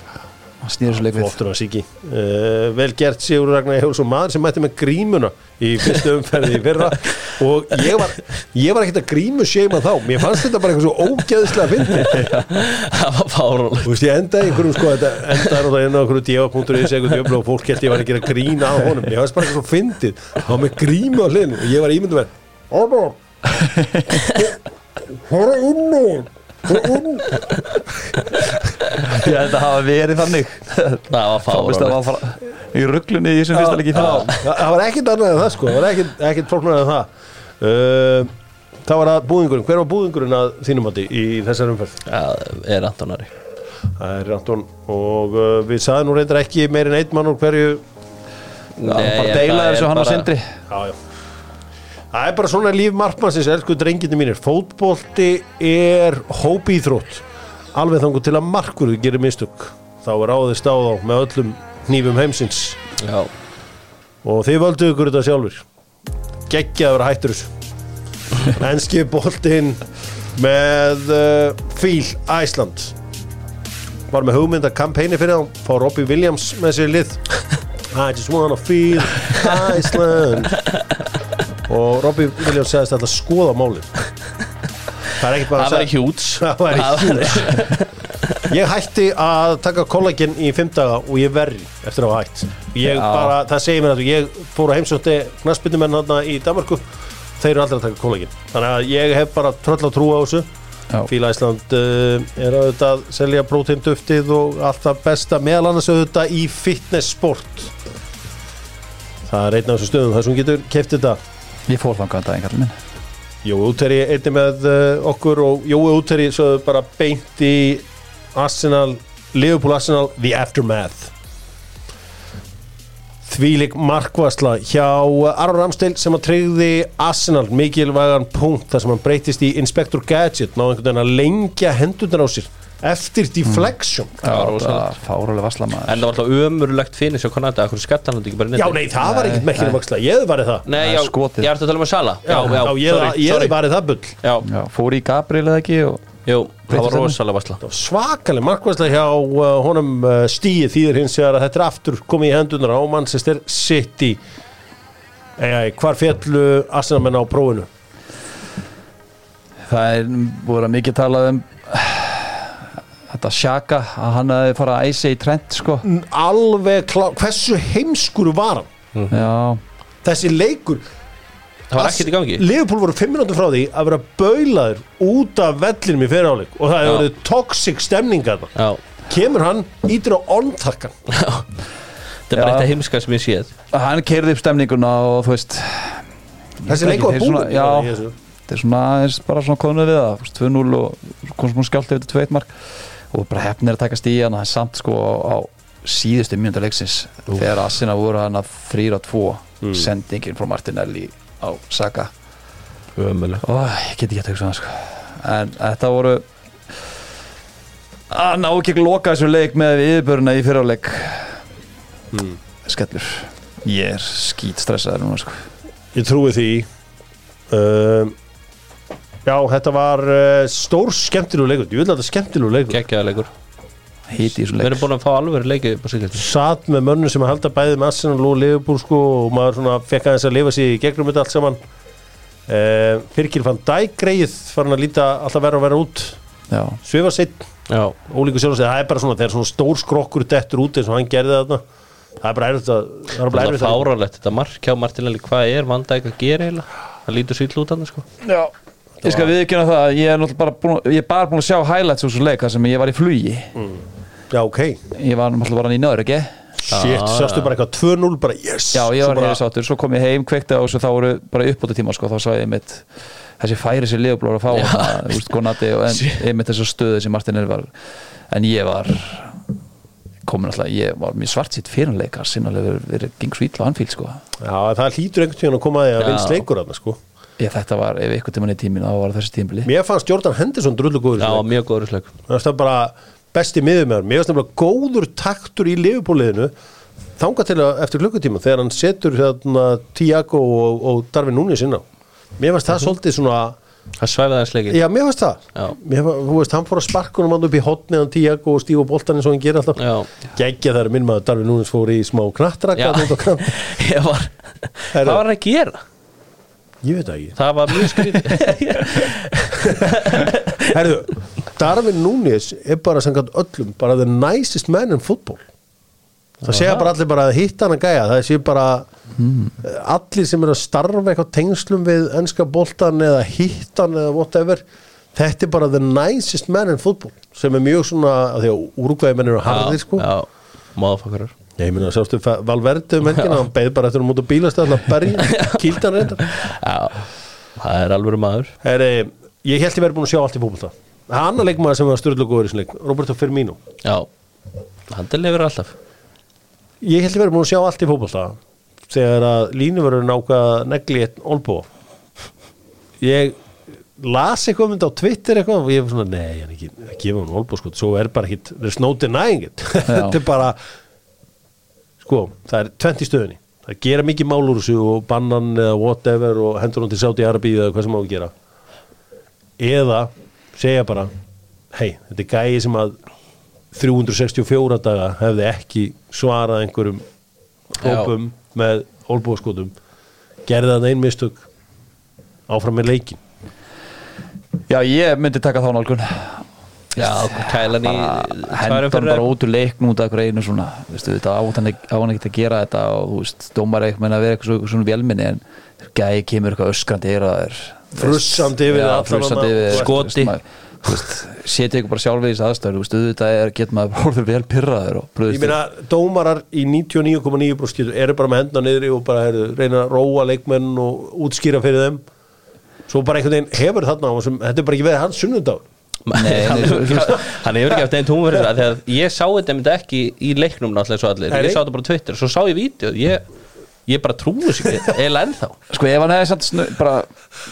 Flottur að Siggi uh, Vel gert Sigur Ragnar Hjálsson maður sem mætti með grímuna í fyrstu umferði í fyrra. Og ég var, ég var ekkert að grímu séma þá. Mér fannst þetta bara eitthvað svo ógeðslega fyndi Það var fáránlegt. Þú veist, ég endaði einhverjum sko, þetta endaði náttúrulega inn á einhverju djöfa.is eitthvað djöfla og fólk held ég var að gera grína á honum. Ég fannst bara eitthvað svo fyndið. Þá með grímu á hliðinu og ég var Ómar Hóra inni Hóra inni Ég held að hafa verið þannig. Það var það fara í rugglunni í þessum fyrsta leik í Já, fyrra það það var ekkert annað en það sko. Það var ekkert, ekkert fólknar en það. Uh, það var að búðingurinn. Hver var búðingurinn að þínum átti í þessar umferð? Já, er Antonari það er Anton. Og uh, við saðum nú reyndar ekki meir en eitt mann úr hverju. Bara deila þessu hann og Sindri. Já, já. Það er bara svona líf markmannsins elsku drengindi mínir. Fótbolti er hópíþrótt. Alveg þangur til að markur gerir mistök þá er ráðist á þá með öllum hnífum heimsins. Já, og þið völdu ykkur þetta sjálfur geggja að vera hættur þessu. Enski boltinn með uh, Fíl Æsland var með hugmynda kampæni fyrir þá fá Robbie Williams með sér lið. I just wanna feel Iceland og Robbie Williams segist alltaf skoða málið. Það er ekkert bara að hjúts Það væri huge. Ég hætti að taka kollagen í fimm daga og ég verri eftir að hafa hætt. Bara, það segir mér að ég fór að heimsótti knaspindumenn þarna í Danmarku þeir eru aldrei að taka kollagen þannig að ég hef bara tröll að trúa á þessu. Fíla Ísland uh, er auðvitað að selja próteinduftið og allt það besta meðal annars auðvitað í fitness sport. Það er einn af þessum stöðum þar sem getur keft þetta Ég fór þannig að daginn kallið minn. Jói Úteri einnig með uh, okkur og Jói Úteri svo bara beint í Arsenal, Liverpool Arsenal The Aftermath. Þvílik markvasla hjá Aron Ramsdale sem að treyði Arsenal mikilvægan punkt þar sem hann breytist í Inspector Gadget náðu einhvern veginn að lengja hendurnar á sér eftir deflection. Já, var það var fárulega vassla maður En það var alltaf ömurlegt finnir svo konandi Akkur skattar hann ekki bara Já, netið? nei, það var ekkert merkjum vaksla, ég hefði varðið það. Nei, já, ég ert að tala um að sala Já, já, ég, sorry, ég sorry. hefði varðið það bull. Já, Já, fór í Gabriel eða ekki og jú, það var rosalega vassla svakaleg markværslega hjá uh, honum uh, stíið þýðir hins vegar að þetta er aftur komið í hendunar á Manchester City. Eða, hvar fjallu Arsenalmenn á prófinu? það er búið að mikið talað um þetta sjaka að hann hefði fara að æsa í trend sko. Alveg klá, hversu heimskur var hann? Já, Þessi leikur Það var ekkert í gangi. Liverpool voru fimm minútur frá því að vera baulaður út af vellinum í fyriráleik og það hefur verið toxic stemning þarna. Já, kemur hann ítir á ontakkan þetta er bara eitt að heimska sem ég séð. Hann keirði upp stemninguna og þú veist þessi leikur var búin já. þetta er svona aðeins bara svona konuð við það þú veist, 2-0 og kom svona skjált eftir 2-1 mark og bara hefnir að taka stíðan er samt sko á síðustu mjönda leiksins þegar Assina voru hann að 3-2 Mm. sendingin frá Martinelli á Saka Ömurleg Ó, ég get ekki að tegja svona sko. en þetta voru að ná ekki loka þessu leik með yfirböruna í fyrirleik Mm. skellur ég er skít stressaður núna sko. Ég trúi því um, Já, þetta var uh, stór skemmtilegu leikur. Ég vil að þetta er skemmtilegu leikur. Gekkjaða leikur. Híti í þessu Við leik erum búin að fá alveg leiki upp á sig Satt með mönnum sem að halda bæði með Arsenal og Liverpool sko, og maður svona fekk aðeins að lifa sér í gegnum þetta allt saman. Uh, Fyrkil fann dæk greið farin að líta alltaf verða að vera út. Já, Svifa sitt, Já, ólíku sjálf að segja Það er bara svona, þegar svona stór skrokkur dettur út eins og hann gerði þarna. Það er bara erfitt að Það er bara það er erfitt að fáralegt Þetta mark hjá Martinelli, hvað er vandæk að gera eiginlega? Það lítur sýll út hann sko. Já. Ég skal viðkjöna það að ég er bara búin, ég er bara búin að sjá highlights úr þessu leik þar sem ég var í flugi. Já, ok. Ég var náttúrulega bara í nöður ekki Shit, Já, sástu bara eitthvað 2-0 bara yes já, ég Svo var bara, hefði sáttur, svo kom ég heim kveikti á þessu þá voru bara uppbúta tíma sko, þá sá ég mitt þessi færi sem Leopold var að fá hana, veist, konati og en ég mitt þessu stöðu sem Martin er var en ég var komin alltaf, ég var mjög svart sitt fyrirleikar sinnalega verið, geng svo illa á Anfield sko. Já, það hlýtur einhvern tíðan að koma að því að Já. vinst leikur þarna sko ég, þetta var, ef ykkur tíman í tímin þá var þessi tímbili Mér fannst Jordan Henderson drullu góður Já, mjög góður sleik Það það bara besti miður með hann Mér fannst það góður taktur í liðupóliðinu þangað til að eftir klukkutíma þegar hann setur hérna Tiago og, og Darvin Núnis inn á. Mér fannst það svolítið svona Það svæfaði hans leikin Já, mér fannst það. Já. mér, veist, hann fór að sparkunum hann upp í hotni hann Tiago og stífa boltan eins og hann gerir alltaf. Já, Geggja þegar minn maður Darvin Núnis fór í smá knattraka ég var að gera? Ég veit það ekki. Það var mjög skrítið. Herðu, Darvin Núnis er bara samkvæmt öllum bara the nicest man in football. Það segja bara allir bara að hitta hann að gæja. Það sé bara allir sem eru að starfa eitthvað tengslum við ennska boltan eða hitta hann eða whatever þetta er bara the nicest man in football sem er mjög svona, því að úrugvæði eru harðir sko. Já, máðfakkarar ég meina sástu Fa- Valverde um helgina? Hann beið bara eftir að múta bílastæðan að berja kýldan reyndar. Já, það er alveg maður. Heri, ég held ég verið búin að sjá allt í fótbolta. Það er annar leikmaður sem var styrlu góður í þessum leik Roberto Firmino. Já, hann til lifir alltaf. Ég held að vera búin að sjá allt í fótbolta þegar að línu verður náka negli eitt olbú ég las eitthvað um þetta á Twitter eitthvað og ég var svona, nei, hann ekki að gefa hann olbúskot, svo er bara ekkit there's no denying it. Þetta er bara sko, það er 20 stöðunni. Það gera mikið mál úr þessu og bannan eða whatever og hendur hann til Saudi Arabíu eða hvað sem á að gera. Eða segja bara hei, þetta er gæi sem að 364 daga hefði ekki svarað einhverjum hópum með olbúaskotum gerði það einn mistök. Áfram með leikin Já, ég myndi taka þá nálgun kælan í hendan bara út úr leiknum út af hverju einu svona veistu, þetta á hann ekki- á hann ekkert að gera þetta og þú veist, dómar ekki menna að vera eitthvað svona, vélminni en gæði kemur eitthvað öskrandi yfir Frussandi yfir Skoti. setja ykkur bara sjálf við þessu aðstæður þú veist, auðvitað er, getur maður orður vel pyrraður Ég meina, dómarar í 99,9% eru bara með hendna niðri og bara heru, reyna að róa leikmenn og útskýra fyrir þeim. Svo bara einhvern veginn hefur þarna á þessum, þetta er bara ekki verið hans sunnundagur Nei, hann nei, svo- svo- hann hefur ekki haft einn tónverð þegar ég sá þetta myndi ekki í leiknum náttúrulega og allir, ég sá þetta bara á Twitter svo sá ég vídeo, ég, ég bara trúi sér eða ennþá. Sko ef hann hefði samt snu, bara,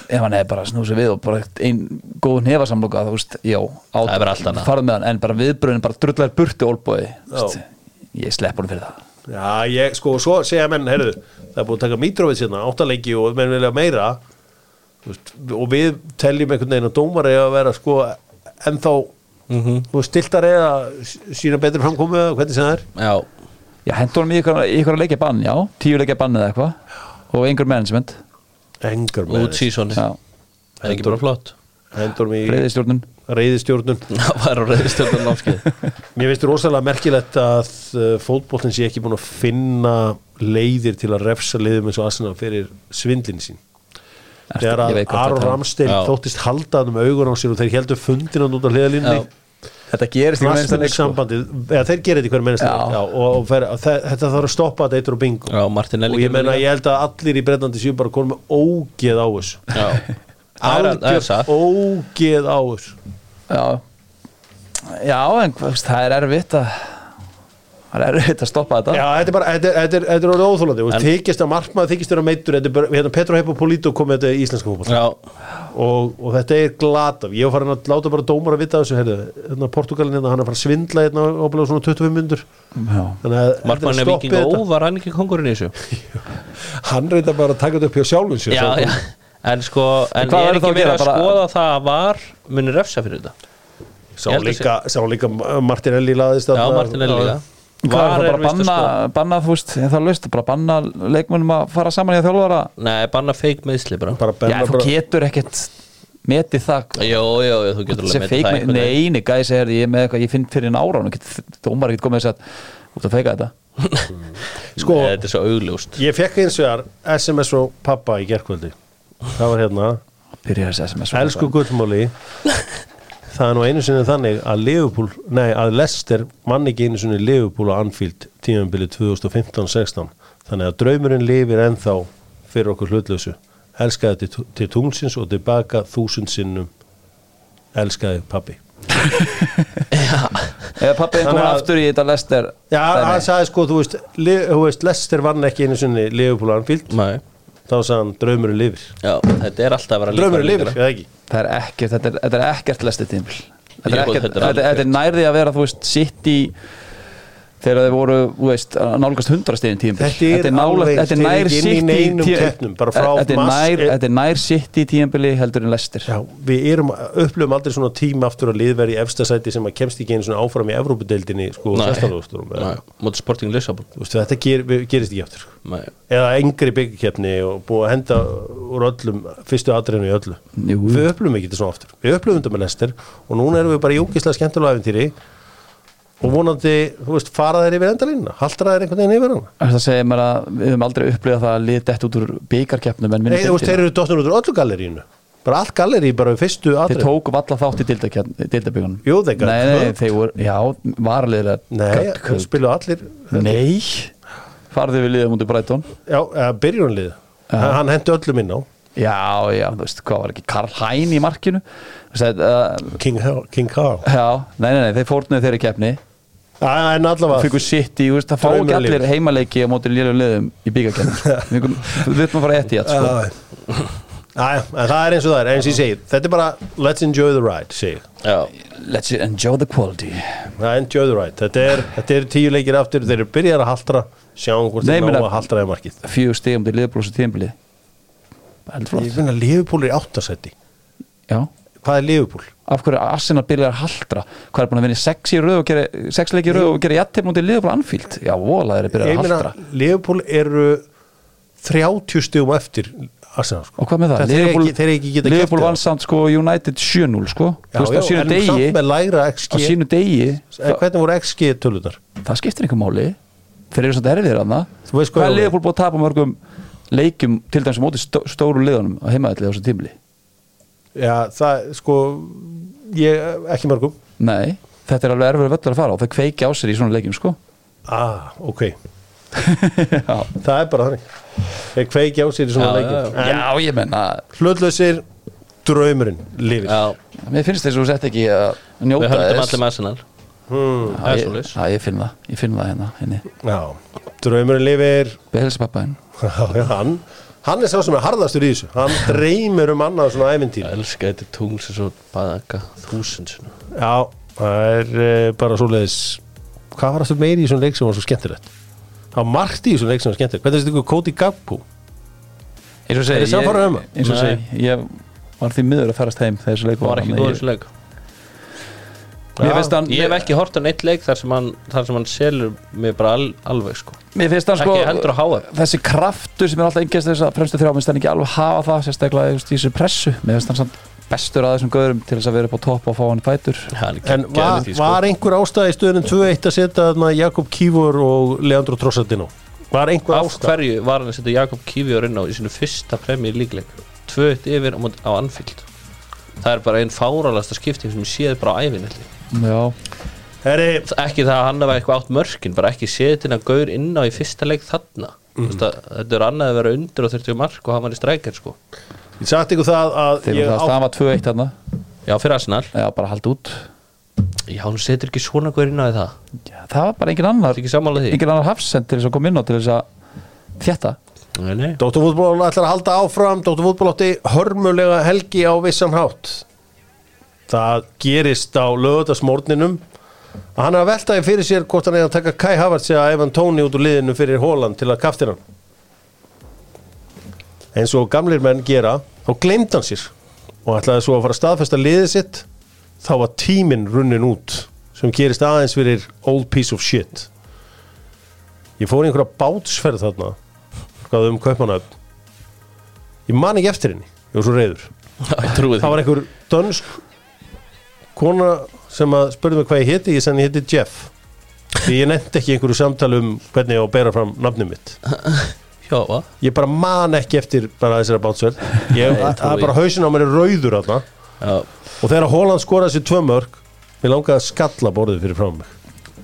ef hann hefði bara snúið sér við og bara einn góð nefasamloka þú veist, já, á, Það er bara allt annað. farð með hann en bara viðbröðin bara drullar burti olbói ég slepp hann fyrir það. Já, ég, sko, og svo segja menn, heyrðu það er búið að taka Mitrovic hérna, áttaleiki og menn vilja meira og við teljum einhvern veginn að dómar eiga að vera sko ennþá mm -hmm. stiltar eða sína betri framkomu eða hvernig sem það er? Já, já, hendur hann í ykkur, ykkur að leikja bann, já. Tíu leikja bann eða eitthvað. Og einhver management. Engar út með sísoni já, það er ekki bara flott. hendur mig í reyðistjórnun reyðistjórnun það var á reyðstjórnum námskeið. Mér finnst rosalega merkilegt að uh, fótboltin sé ekki búin að finna leiðir til að refsa leiðum eins og Arsenal fyrir svindlin sín þegar að Aron. Ramstein þóttist haldaðum augun á sér og þeir heldur fundin hann út á hliðalínni þetta gerist í sko. sambandið, eða þeir gerir þetta í hverju Já. og, og fer, þetta þarf að stoppa þetta og bingo. Já, Martinelli og ég menna ég held að allir í Breitlandi séu bara konum með ógeð á þessu. Satt. ógeð á þessu. Já. Já, en það er erfitt að það er erfitt að stoppa þetta. Já, þetta er bara, þetta er, þetta er, þetta er orðið óþólandi og þykist að markmaður þykist er bara, hérna Petro Heppo Polito kom með þetta í íslenska já, og, og þetta er glata ég var farin að láta bara dómar að vita þessu heyrðu, hérna Portugalin hérna, hann er farin að svindla hérna óblega svona 25 myndur að Markmann er viking ó, var hann ekki kongurinn í þessu. Hann reynda bara að taka þetta upp hjá sjálfum sér já, Svo- já, en sko en hvað er ekki að verið að Bara- skoða það að var muni refsa fyrir þetta? Sá Ég að líka, sá líka Martinelli laðist já. Martinelli líka hvað var er það er bara að banna, banna þú veist, er það löst bara banna leikmennum að fara saman í að þjálfara? Nei, banna feik meðsli bara. Bara já, benna þú bara getur ekkert metið það Jó, jó, jó, þú getur alveg feik það veginn. neini gæði segir ég er með eitthvað, ég finn fyrir en ára dómar ekkert komið þess að út að feika þetta. Sko, Nei, Þetta er svo augljóst. ég fekk eins vegar SMS frá pappa í gerkvöldi það var hérna. Byrjar þessi SMS Elsku gullmáli Það er nú einu sinni þannig að Liverpool, nei að Leicester mann ekki einu sinni Liverpool á Anfield tímanbili 2015-16 þannig að draumurinn lifir ennþá fyrir okkur hlutlausu. Elskaði til, til tunglsins og tilbaka þúsund sinnum. Elskaði pappi eða pappi að- aftur í þetta lester Já, hann sagði sko, þú veist, li, þú veist Leicester vann ekki einu sinni Liverpool á Anfield. Nei. Þá sagði hann draumurinn lifir. Já, þetta er alltaf að vera draumurinn lifir, eða? ekki? Það er ekkert, þetta er, þetta er ekkert lester tímbil þetta er ekkert, þetta er þetta er nærði að vera þú veist, sitt í þegar þeir voru, þú veist, nálgast hundrastegin tímbil Þetta er er nær sitt í í neinum tí- keppnum, bara frá þetta er nær, þetta er nær sitt í tímbili heldur en lester Já, við erum, upplöfum aldrei svona tíma aftur að liðveri í efstasæti sem að kemst ekki einu svona áfram í Evrópudeildinni sko, Nei. 16. úrsturum Nei, Móti Sporting Lissabon þetta ger, gerist ekki aftur sko. Nei. eða engri byggkeppni og búið að henda úr öllum fyrstu atriðinu í öllu Jú. við upplöfum ekki þetta svona aftur við upplöfum þetta með lestir og núna erum við bara í ógislega skemmtulega æfintýri og vonandi, þú veist, fara þeir yfir endalínuna? Haltra þeir einhvern veginn yfir hana? Það segir mér að við höfum aldrei upplifað það að lið dett út úr byggarkeppnum Nei, þú veist, þeir eru dottin út úr öllu gallerínu bara allt gallerí bara við fyrstu þeir atrið tóku valla þátt í deildabyggunum Jú, þeir got nei, nei, þeir voru, já, varaliðilega Nei, þeir spilu allir nei. Farðu við liðum út í Brighton. Já, byrjunlið. Hann hendi öllum inn á. Já, já, þú veist, hvað var ekki Karl Hæn í markinu Þú veist, uh, King, King Carl já, nei, nei, nei, þeir fórnuðu þeirri keppni. Já, En allavega fengur sitt í, þú veist, það fá ekki allir heimaleiki á móti lélum liðum í byggarkeppni við þurfum að fara eftir í sko. Já, Æja, en það er eins og það er, eins og ég segir Þetta er bara let's enjoy the ride, Let's enjoy the quality. Er enjoy the ride, þetta er, þetta er tíu leikir aftur Þeir eru byrjar að haltra Sjáum hvort þeir ná að haltra þeir markið. Fjögur stegum til liðbróðs og tímbili Heldur Ég flott finn að Liverpool er í áttasætti Já Hvað er Liverpool? Af hverju er Arsenal byrjar að haldra Hvað er búin að vinna í sex í röð og gera sex leiki í röð og gera jættir mútið liðbróð anfíld Já, vola þeir byrjar Ég að haldra Liverpool eru 30 stugum eftir Arsenal sko. Og hvað með það? Þeir eru ekki, þeir ekki geta Liverpool vann samt sko United 7-0 sko Já, já, sínu en degi samt með lægra XG degi En það, Hvernig voru XG töluðar? það skiptir einhver máli Þeir eru svolítið erfiðir Þú veist hvað er? Liverpool búið að tapa mörgum leikjum til dæmis á móti stó, stóru liðunum á heimaðalli á þessu tímli Já, það, sko ég, ekki mörgum. Nei, þetta er alveg erfiður völlur að fara og þau kveiki á sér í svona leikjum sko. Ah, ok, Já, það er bara þannig. Þeir kveiki á sér í svona Já, leikjum. En já ég menna hlutlausir draumurinn lifir. Já. Mér finnst þess að þú sett ekki að njóta Við höldum þess. allir með Arsenal. Hmm. Það Já, ég-. Já, ég finn það, ég finn það hérna, henni Já, draumurinn lifir. Behelsapappaðin Já, já, hann, hann er sá sem er harðastur í þessu Hann dreymir um annað svona ævintýr Ég elska þetta tungl sem svo baðaka þúsund. Já, það er uh, bara svoleiðis Hvað var aftur meiri í svona leik sem var svo skemmtilegt? Það var margt í svona leik sem var skemmtilegt Hvernig er þetta ykkur Cody Gagpo? Eins og Er segi, þið samfara um það? eins og Nei. segi Ég var því miður að ferast heim þegar þessu leik Það var ekki góður Ég- þessu leik Mér finnst hann Ég hef ekki hort á neitt leik þar sem hann, þar sem hann selur mig bara al, alveg sko. Mér finnst hann sko Ekki heldur að háa Þessi kraftur sem er alltaf engast þess að fremstu þrjá minnst hann ekki alveg hafa það sérstaklega í þessu pressu. Mér finnst hann samt bestur að þessum göðurum til þess að vera upp á topp og fá hann fætur. En var, var einhver ástæð í stöðunum 2-1 að setja þarna Jakob Kívor og Leandro Trossardino? Var einhver Af ástæð? hverju var hann að setja Jakob Kífjör inn á í sinu fyrsta premjör líkleik 2-1 yfir á, móti- á Anfield. Það er bara einn fáralasta skipting sem ég séð bara á Herri, ekki það að hann hafa eitthvað átt mörkin bara ekki séð þetta gaur inn á í fyrsta leik þarna. Mm. að, þetta er annað að vera undir og 30 mark og hann var í strækjar sko. Ég sagt ykkur það að þegar ég það á, stafa 2-1 þarna. Já, fyrir Arsenal. Já, bara halda út. Já, hann setur ekki svona gaur inn á í það. Já, Það var bara engin annar engin annar hafsend til þess að koma inn á til þess að nei Dóttur fútból ætlar að halda áfram. Dóttur fútból átti hörmulega helgi á vissan hátt Það gerist á lögðasmórninum að hann er að veltaði fyrir sér hvort hann er að taka Kai Havertz eða Evan Tóni út úr liðinu fyrir Holland til að kaftir hann. Eins og gamlir menn gera þá gleymd hann sér og ætlaði svo að fara að staðfesta liðið sitt. Þá var tíminn runnin út sem gerist aðeins fyrir old piece of shit. Ég fór í einhverja bátsferð þarna hvað um kaupmanöfn ég man ekki eftir henni, ég var svo reyður það var einhver dönsk kona sem að spurði mig hvað ég héti ég sann ég héti Jeff. Því ég nefndi ekki einhverju samtali um hvernig ég á að bera fram nafnum mitt. Já, va? ég bara man ekki eftir bara þessara bátsverð ég, það er bara hausin á mér er rauður Já. Og þegar Holland skoraði sér tvö mörg mér langaði að skalla borðið fyrir frá mig.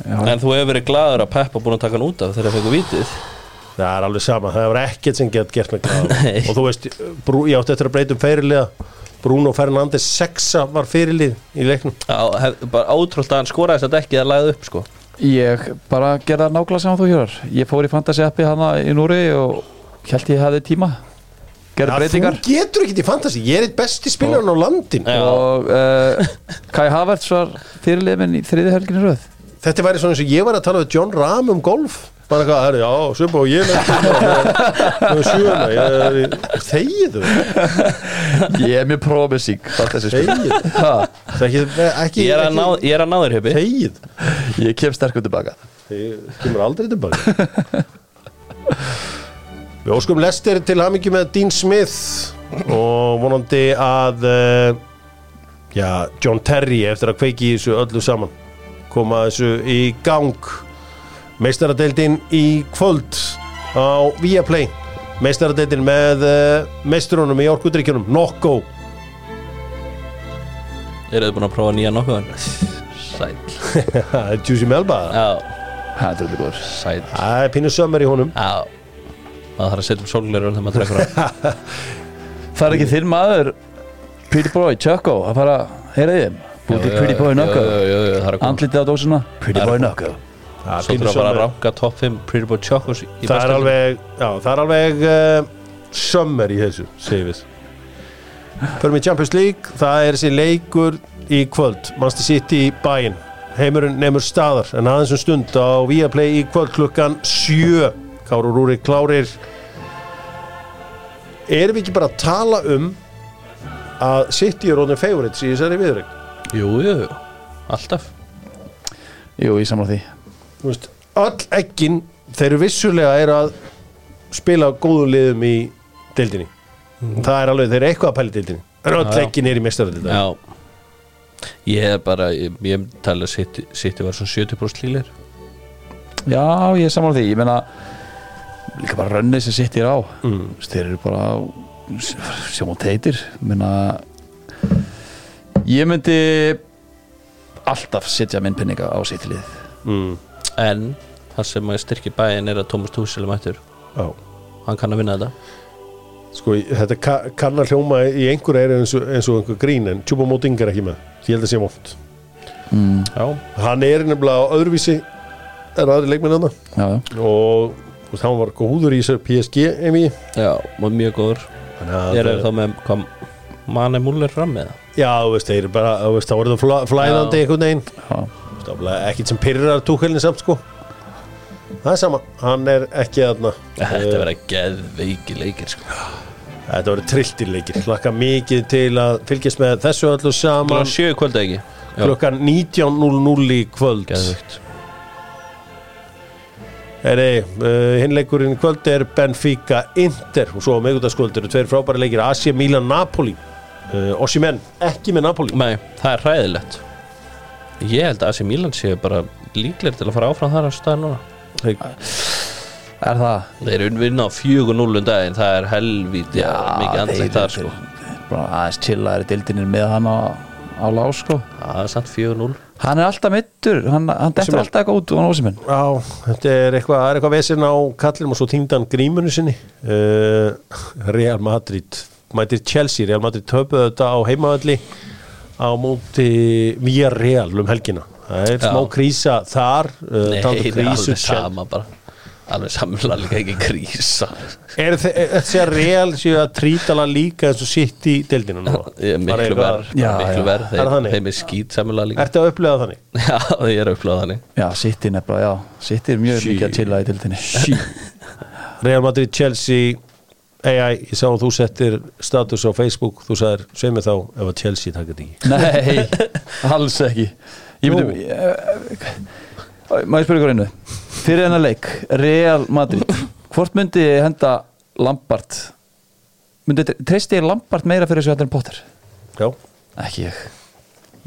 En þú hefur verið gladur að Peppa búin að taka hann út af þegar það fengur vitið það er alveg sama, það var ekkert sem gett gert mig Nei. og þú veist, brú, ég átti eftir að breyta um fyrirliða Bruno Fernandes 6 var fyrirlið í leiknum. Já, hef, bara ótrúlt að hann skoraði þess að dekkið að lagði upp sko. Ég bara gerði það nákvæmlega sem þú hérar Ég fór í fantasy appi hana í Núri og held ég hefði tíma. Gerði Ja, breytingar. þú getur ekki í fantasy, ég er eitt besti spilarinn á landin Já. og uh, Kai Havertz var fyrirlið minn í þriði helginni röð. Þetta væri svona eins og ég var að tala við John Rahm um golf bara eitthvað, herri, já, Sjöpa og ég með sjöuna ég, þegiðu Ég er mjög ekki, Ég er að ná, ekki ég er að ná þér huppi þegið Ég kem sterkum tilbaka. Þið kemur aldrei tilbaka. Við óskum Lester til hamingi með Dean Smith og vonandi að uh, já, John Terry eftir að kveiki þessu öllu saman koma þessu í gang meistaradeildin í kvöld á Viaplay. Meistaradeildin með uh, meisturunum í orkudrykjunum Nokko. Eru þið búin að prófa nýja nokkuðan? Sæl Juicy Melba. Já, Það er þetta góður. Sæl það er pínu sömmer í honum. Já. Maður þarf að setja um sólglerun þegar maður trekur hann Það er ekki þinn maður Pretty Boy, Choco að fara að heyra í þeim Búti Pretty Boy koma. Andlitið á dósina. Pretty Boy er Svo þurfa bara að ranka top 5 Pretty Boy Chocos það er alveg já, það er alveg uh, sömmer í þessu segir við. Förum í Champions League, það er þessi leikur í kvöld, Manchester City í bæinn heimurinn nefnur staðar en aðeins um stund á Viaplay í kvöld klukkan sjö. Káru Rúri klárir. Erum við ekki bara að tala um að City er rónum favorites í þessari viðrögg Jú, jú, jú, alltaf. Jú, ég samla því Þú veist, öll ekkin þeir eru vissulega er að spila góðum liðum í deildinni. Það er alveg, þeir eru eitthvað að pæla í deildinni. En öll ekkin er í mestaröld Já. Ég er bara, ég, ég tala City var svona 70% lílir Já, ég samla því, ég meina líka bara rönnið sem sitt ég á. Mm. Þú veist, þeir eru bara sjóma teitir. Meina ég myndi alltaf setja minn pinninga á sitt lið. Mm. En það sem að styrki bæinn er að Thomas Tuchel er mættur. Já. Hann kann að vinna þetta. Sko, þetta ka kann að hljóma í einhverja er eins og, eins og einhver grín en Tjúpa Móting er ekki með, því held að sé mótt mm, Já, hann er nefnilega á öðruvísi en aðri leikminn hann Já, já, og þú veist, hann var góður í þessu PSG emi. Já, var mjög góður. Ég er þá með hvað Mane Muller fram með það Já, þú veist, þeir eru bara, þú veist, þá voru það flæðandi einhvern veginn. Já. Ekkert sem pyrrar túkvelin samt, sko. Það er sama, hann er ekki aðna Þetta verða geðveiki leikir sko. Þetta voru trilltir leikir, hlakka mikið til að fylgjast með þessu öllu saman. Sjö í kvölda ekki? Já, klukkan 19.00 í kvöld. Geðveikt. Heri, uh, hinleikurinn kvöld er Benfica Inter. Og svo á meðgutaskvöld eru tveir frábæri leikir Asia Milan Napoli. Uh, Ossimenn, ekki með Napoli. Nei, það er hræðilegt Ég held að AC Milan séu bara líklegir til að fara áfram þar á stað núna. Er það? Þeir eru vinna á 4-0 um daginn Það er helvíti já, mikið andlegt þar sko. Bara aðeins chillaðir dildinir með hann á, á lá sko. Það er samt 4-0 Hann er alltaf mittur, hann, hann dettur alltaf eitthvað út hann ósiminn Já, þetta er eitthvað, er eitthvað vesinn á kallinum og svo týndan grímunu sinni. Uh, Real Madrid mætir Chelsea, Real Madrid töpuðu þetta á heimavalli á móti Villarreal um helgina það er Já. smá krísa þar uh, Nei, það er krísu alveg sama bara Alveg samla líka ekki krísa Er þe- er þessi að Real séu að trítala líka eins og sitt í deildina nú? Ég er Bara Miklu verð Er Þeir, þannig? þeim er skýt samla líka Ertu að upplega þannig? Já, ég er uppláð þannig Já, City nefnilega, já City er mjög Sí. mikið að chilla í dildinni Real Madrid, Chelsea AI, ég sá að þú settir status á Facebook, þú sagðir, sveið mig þá ef að Chelsea þetta ekki. Nei, alls ekki. Myndi ég- Má ég spyrja ykkur einu? Fyrir hennar leik, Real Madrid Hvort myndi henda Lampard? Myndi, Treysti ég Lampard meira fyrir þessu heldur en Potter? Já, Ekki ég.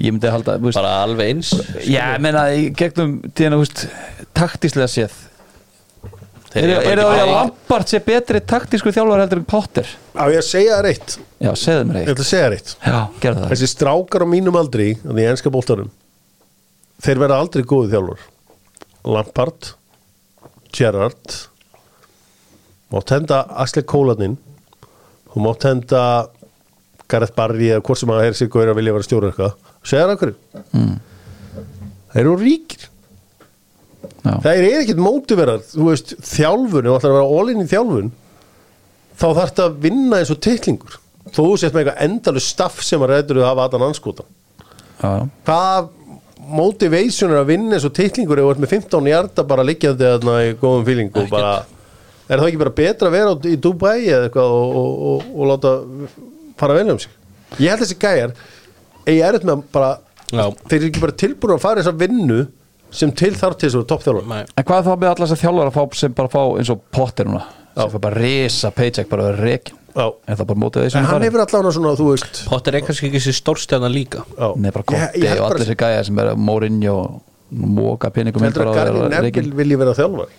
Ég myndi halda Bara alveg eins Já, ég meina, í gegnum tíðan, þú veist, taktíslega séð Er, er það að. Lampard sé betri taktísku þjálfar heldur en Potter? á ég að segja það reitt Já, segðu mér Ég eitt ætla að segja reitt Já, gerðu það. Þessi strákar á mínum aldri, þannig í enska bóltarum þeir verða aldrei góði þjálfur Lampard Gerrard mátt henda Asle Kólaninn og mátt henda Gareth Barry eða hvort sem að er sér góður að vilja vera eitthvað segja það okkur mm. þeir eru ríkir Já. það er ekkert veist, þjálfun, þú ætlar að vera all-in í þjálfun þá þarf þetta að vinna eins og titlingur þó þú sett með eitthvað endalu staff sem að reyður að hafa aðan já. hvað motivation er að vinna eins og titlingur ef þú ert með 15 hjarta bara liggjandi þarna í góðum fíling og bara er það ekki bara betra að vera í Dubai eða eitthvað og, og, og, og láta fara vel um sig ég held þessi gæjar ég er eitthvað með að bara Já. þeir eru ekki bara tilbúin að fara þess að vinnu sem til þar til þess að vera toppþjálfur Nei. En hvað þá með allar þess að þjálfar að fá sem bara fá eins og Potter núna sem fær bara risa paycheck bara að vera rekin Já. Er það bara motivation en hann hefur allavega svona, þú veist Potter er kannski ekki þessi stórstjarnan líka. Já. Nei, bara Ég- Kotti ég held og bara- allir þessi gæja sem er Mourinho og móka pinningum inn heldur bara að að Garri vera Neville rekin vilji vera þjálfur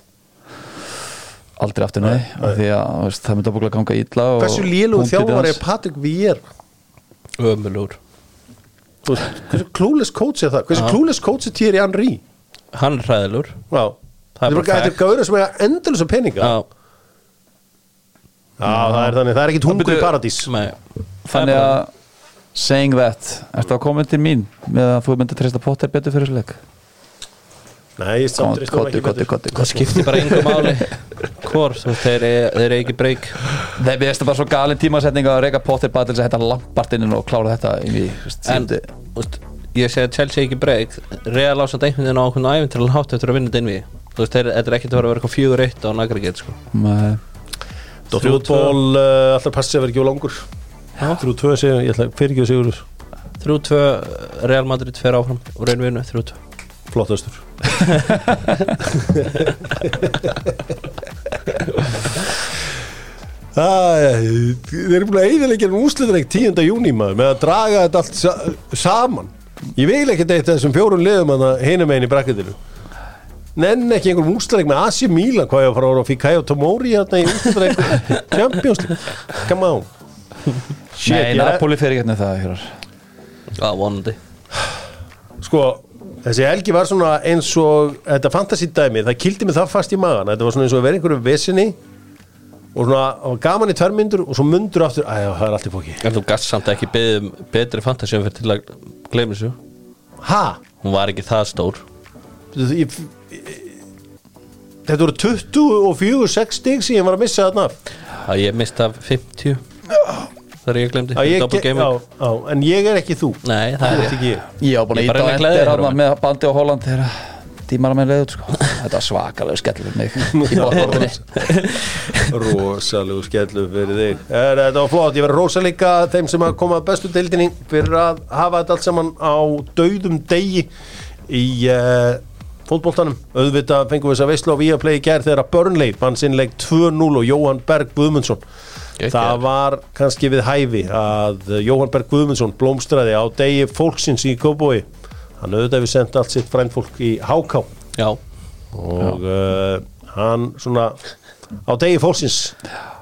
Aldrei aftur nei, af því að þú veist, það myndi að búinlega ganga illa og hversu lélugu þjálfur er. Patrik Víer Ömulur hversu klúles coach er það? Hversu klúles coach er Thierry Henry Hann er hræðilur. Það er Þetta bara er þetta er gauður sem er endalus af peninga. Já, Já það er þannig, það er ekkit hungur í paradís. Nei. Þannig að saying that, ertu að koma til mín með að þú myndi treysta Potter betur fyrir þessu leik? Nei, ég samt Kotti, ekki betur. Það skiptir bara einhver máli. Hvor, þú veist, þeir eru- þeir ekki breyk Nei, við veistum bara svo galin tímasetning að reyka Potter bara til þess að hætta lampartinn og klára þetta í þú veist, En, þú veist, ég segi að Chelsea ekki breyk Real ásand einhvern veginn á til að hátt eftir að vinna þetta inn við. Þú veist, þetta er ekkert að vera að vera eitthvað fjögur eitt á nagrigét sko. Nei. Dóttúrból uh, alltaf passi að vera ekki á langur. Þrjú tvö segja, ég ætla fyrir ekki að segja 3-2 Real Madrid fer áfram og reyn vinnu 3-2 Flottastur Æ, Þeir eru búin að eiginlega um úsliðleik 10. júni maður með að draga þetta allt sa saman Ég vil ekki af þessum fjórum liðum að hinum einn í brakketinu. Nenn ekki einhverjum úsliðleik með Asi Milan hvað ég að fara ára og fikk Kajo Tomori hérna í úsliðleik Champions League. Come on. Shit, Nei, ég er- Napoli fer ekki hérna það hérar. Já, vonandi. Sko þessi helgi var svona eins og þetta fantasy dæmi, það kildi mig það fast í magan þetta var svona eins og að vera einhverju vesinni og svona og gaman í tvær myndur og svo myndur aftur, æja það er allt í fóki En þú gast samt ekki beðið um betri fantasíum fyrir til að gleyma þessu. Ha? Hún var ekki það stór. Ég, þetta voru 24 6 stig sem ég var að missa þarna. Að ég mist af 50 þegar ég glemdi Að ég, en ég er ekki þú. Nei, það er ekki ég. Ég var búin að Ég bara íta á að endur með bandi á Holland þegar tímar að með leiðut sko. Þetta var svakalega skellur fyrir mig. Í bóttortinni rosalegu skellu fyrir þig. Er, þetta var flott, ég verði rosa líka þeim sem að koma að bestu deildinni fyrir að hafa þetta allt saman á dauðum degi í uh, fótboltanum. Auðvitað fengum við þess að veisla á Viaplay í gerð þegar að Burnley vann sinnleik 2-0 og Jóhann Berg Guðmundsson. Það var kannski við hæfi að Jóhann Berg Guðmundsson blómstraði á degi fólksins í Kóbói hann auðvitað við sendt allt sitt frændfólk í Háká. Já, og uh, hann svona á degi fólksins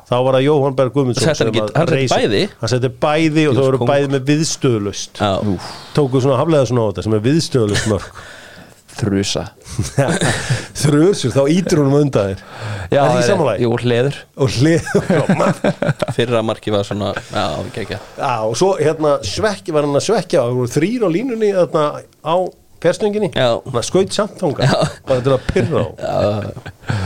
þá var það Jóhann Berg Guðmundsson hann sem ekki- að hann setti bæði? hann setti bæði og voru kóngur. bæði með viðstöðlust já. Tóku svona haflega svona á þetta sem er viðstöðlust mörg Þrusa þrjusur þá ítur hún um undan þér. Já, Er það ekki sammála? Jú, hleður. Og hlið Fyrra marki var svona Já, ekki ekki Já, og svo hérna svekki var hann að svekja og það voru þrýr á línunni þarna á hann skaut samt þanga bara til að pyrra á? Já,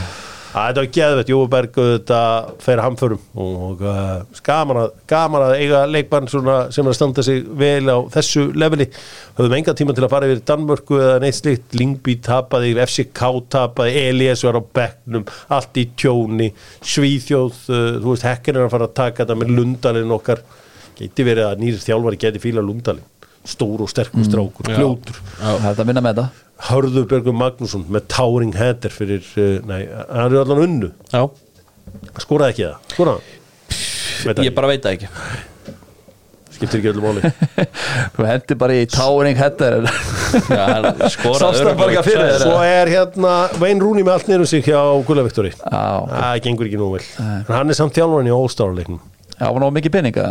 þetta var geðvett, Jóberg þetta fer hamförum og uh, gaman, að, gaman að eiga leikbann svona, sem er að standa sig vel á þessu leveli. Höfðum enga tíma til að fara yfir Danmörku eða neitt slikt, Lingby tapaði FCK tapaði, Elias var á bekknum allt í tjóni. Svíþjóð, uh, þú veist, hekkin er að fara að taka þetta með Lundalinn okkar. Geti verið að nýri þjálfari geti fíla Lundalinn. Stór og sterkur strákur, Já. fljótur. Þetta að vinna með þetta Hörður Bergur Magnússon með towering header fyrir, uh, nei, hann er allan unnu. Já. Skoraði ekki það, skoraði hann? Ég bara veit það ekki. Skiptir ekki öllu máli. Þú hendi bara í towering header hann hann bara ekki fyrir? þér? svo er hérna Vein Rúni með allt niður sig hjá Gula Viktori Já, það gengur ekki nú vel. Hann er samt þjálfarinn í All-Star leiknum já, var ná mikið peninga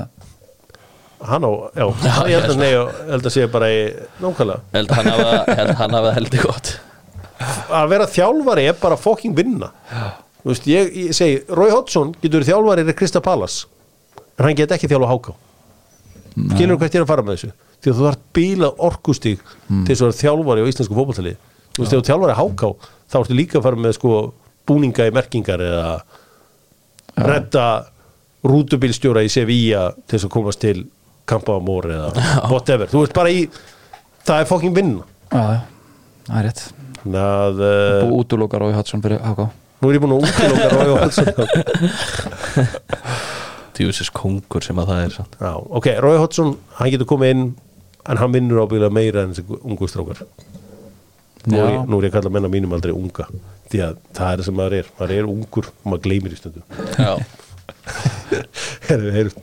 hann á, já, ég held að, ég held að sé bara í nákvæmlega. Held hann hafa, held hann hafa heldur gott. Að vera þjálfari er bara fucking vinna. Þú veist, ég, ég segi Rói Hodgson getur þjálfari í Krista Palace en hann get ekki þjálfa háká skilur hvert ég er að fara með þessu? Því að þú þarf bíla orkustík til þess að þjálfari á íslensku fótballtali þú veist, þegar þú þjálfari háká þá ertu líka að fara með sko búninga í merkingar eða redda rútubílstjóra í Sevilla til þess að komast til Campo Amor eða whatever, þú veist bara í það er fucking vinna. Já, já, það er rétt. Þannig að uh, Og útlokar og Hatsson fyrir HK nú er ég búin að útiloka Rói Hodgson. Tjúsis kongur sem að það er sant. Já, ok, Rói Hodgson, hann getur komið inn en hann vinnur ábyggilega meira en þessi ungu strákar. Nú er, ég, nú er ég að kalla menna mínum aldrei unga því að það er það sem maður er. Maður er ungur og maður gleymir í stundum Já, Heyrðu, heyrðu,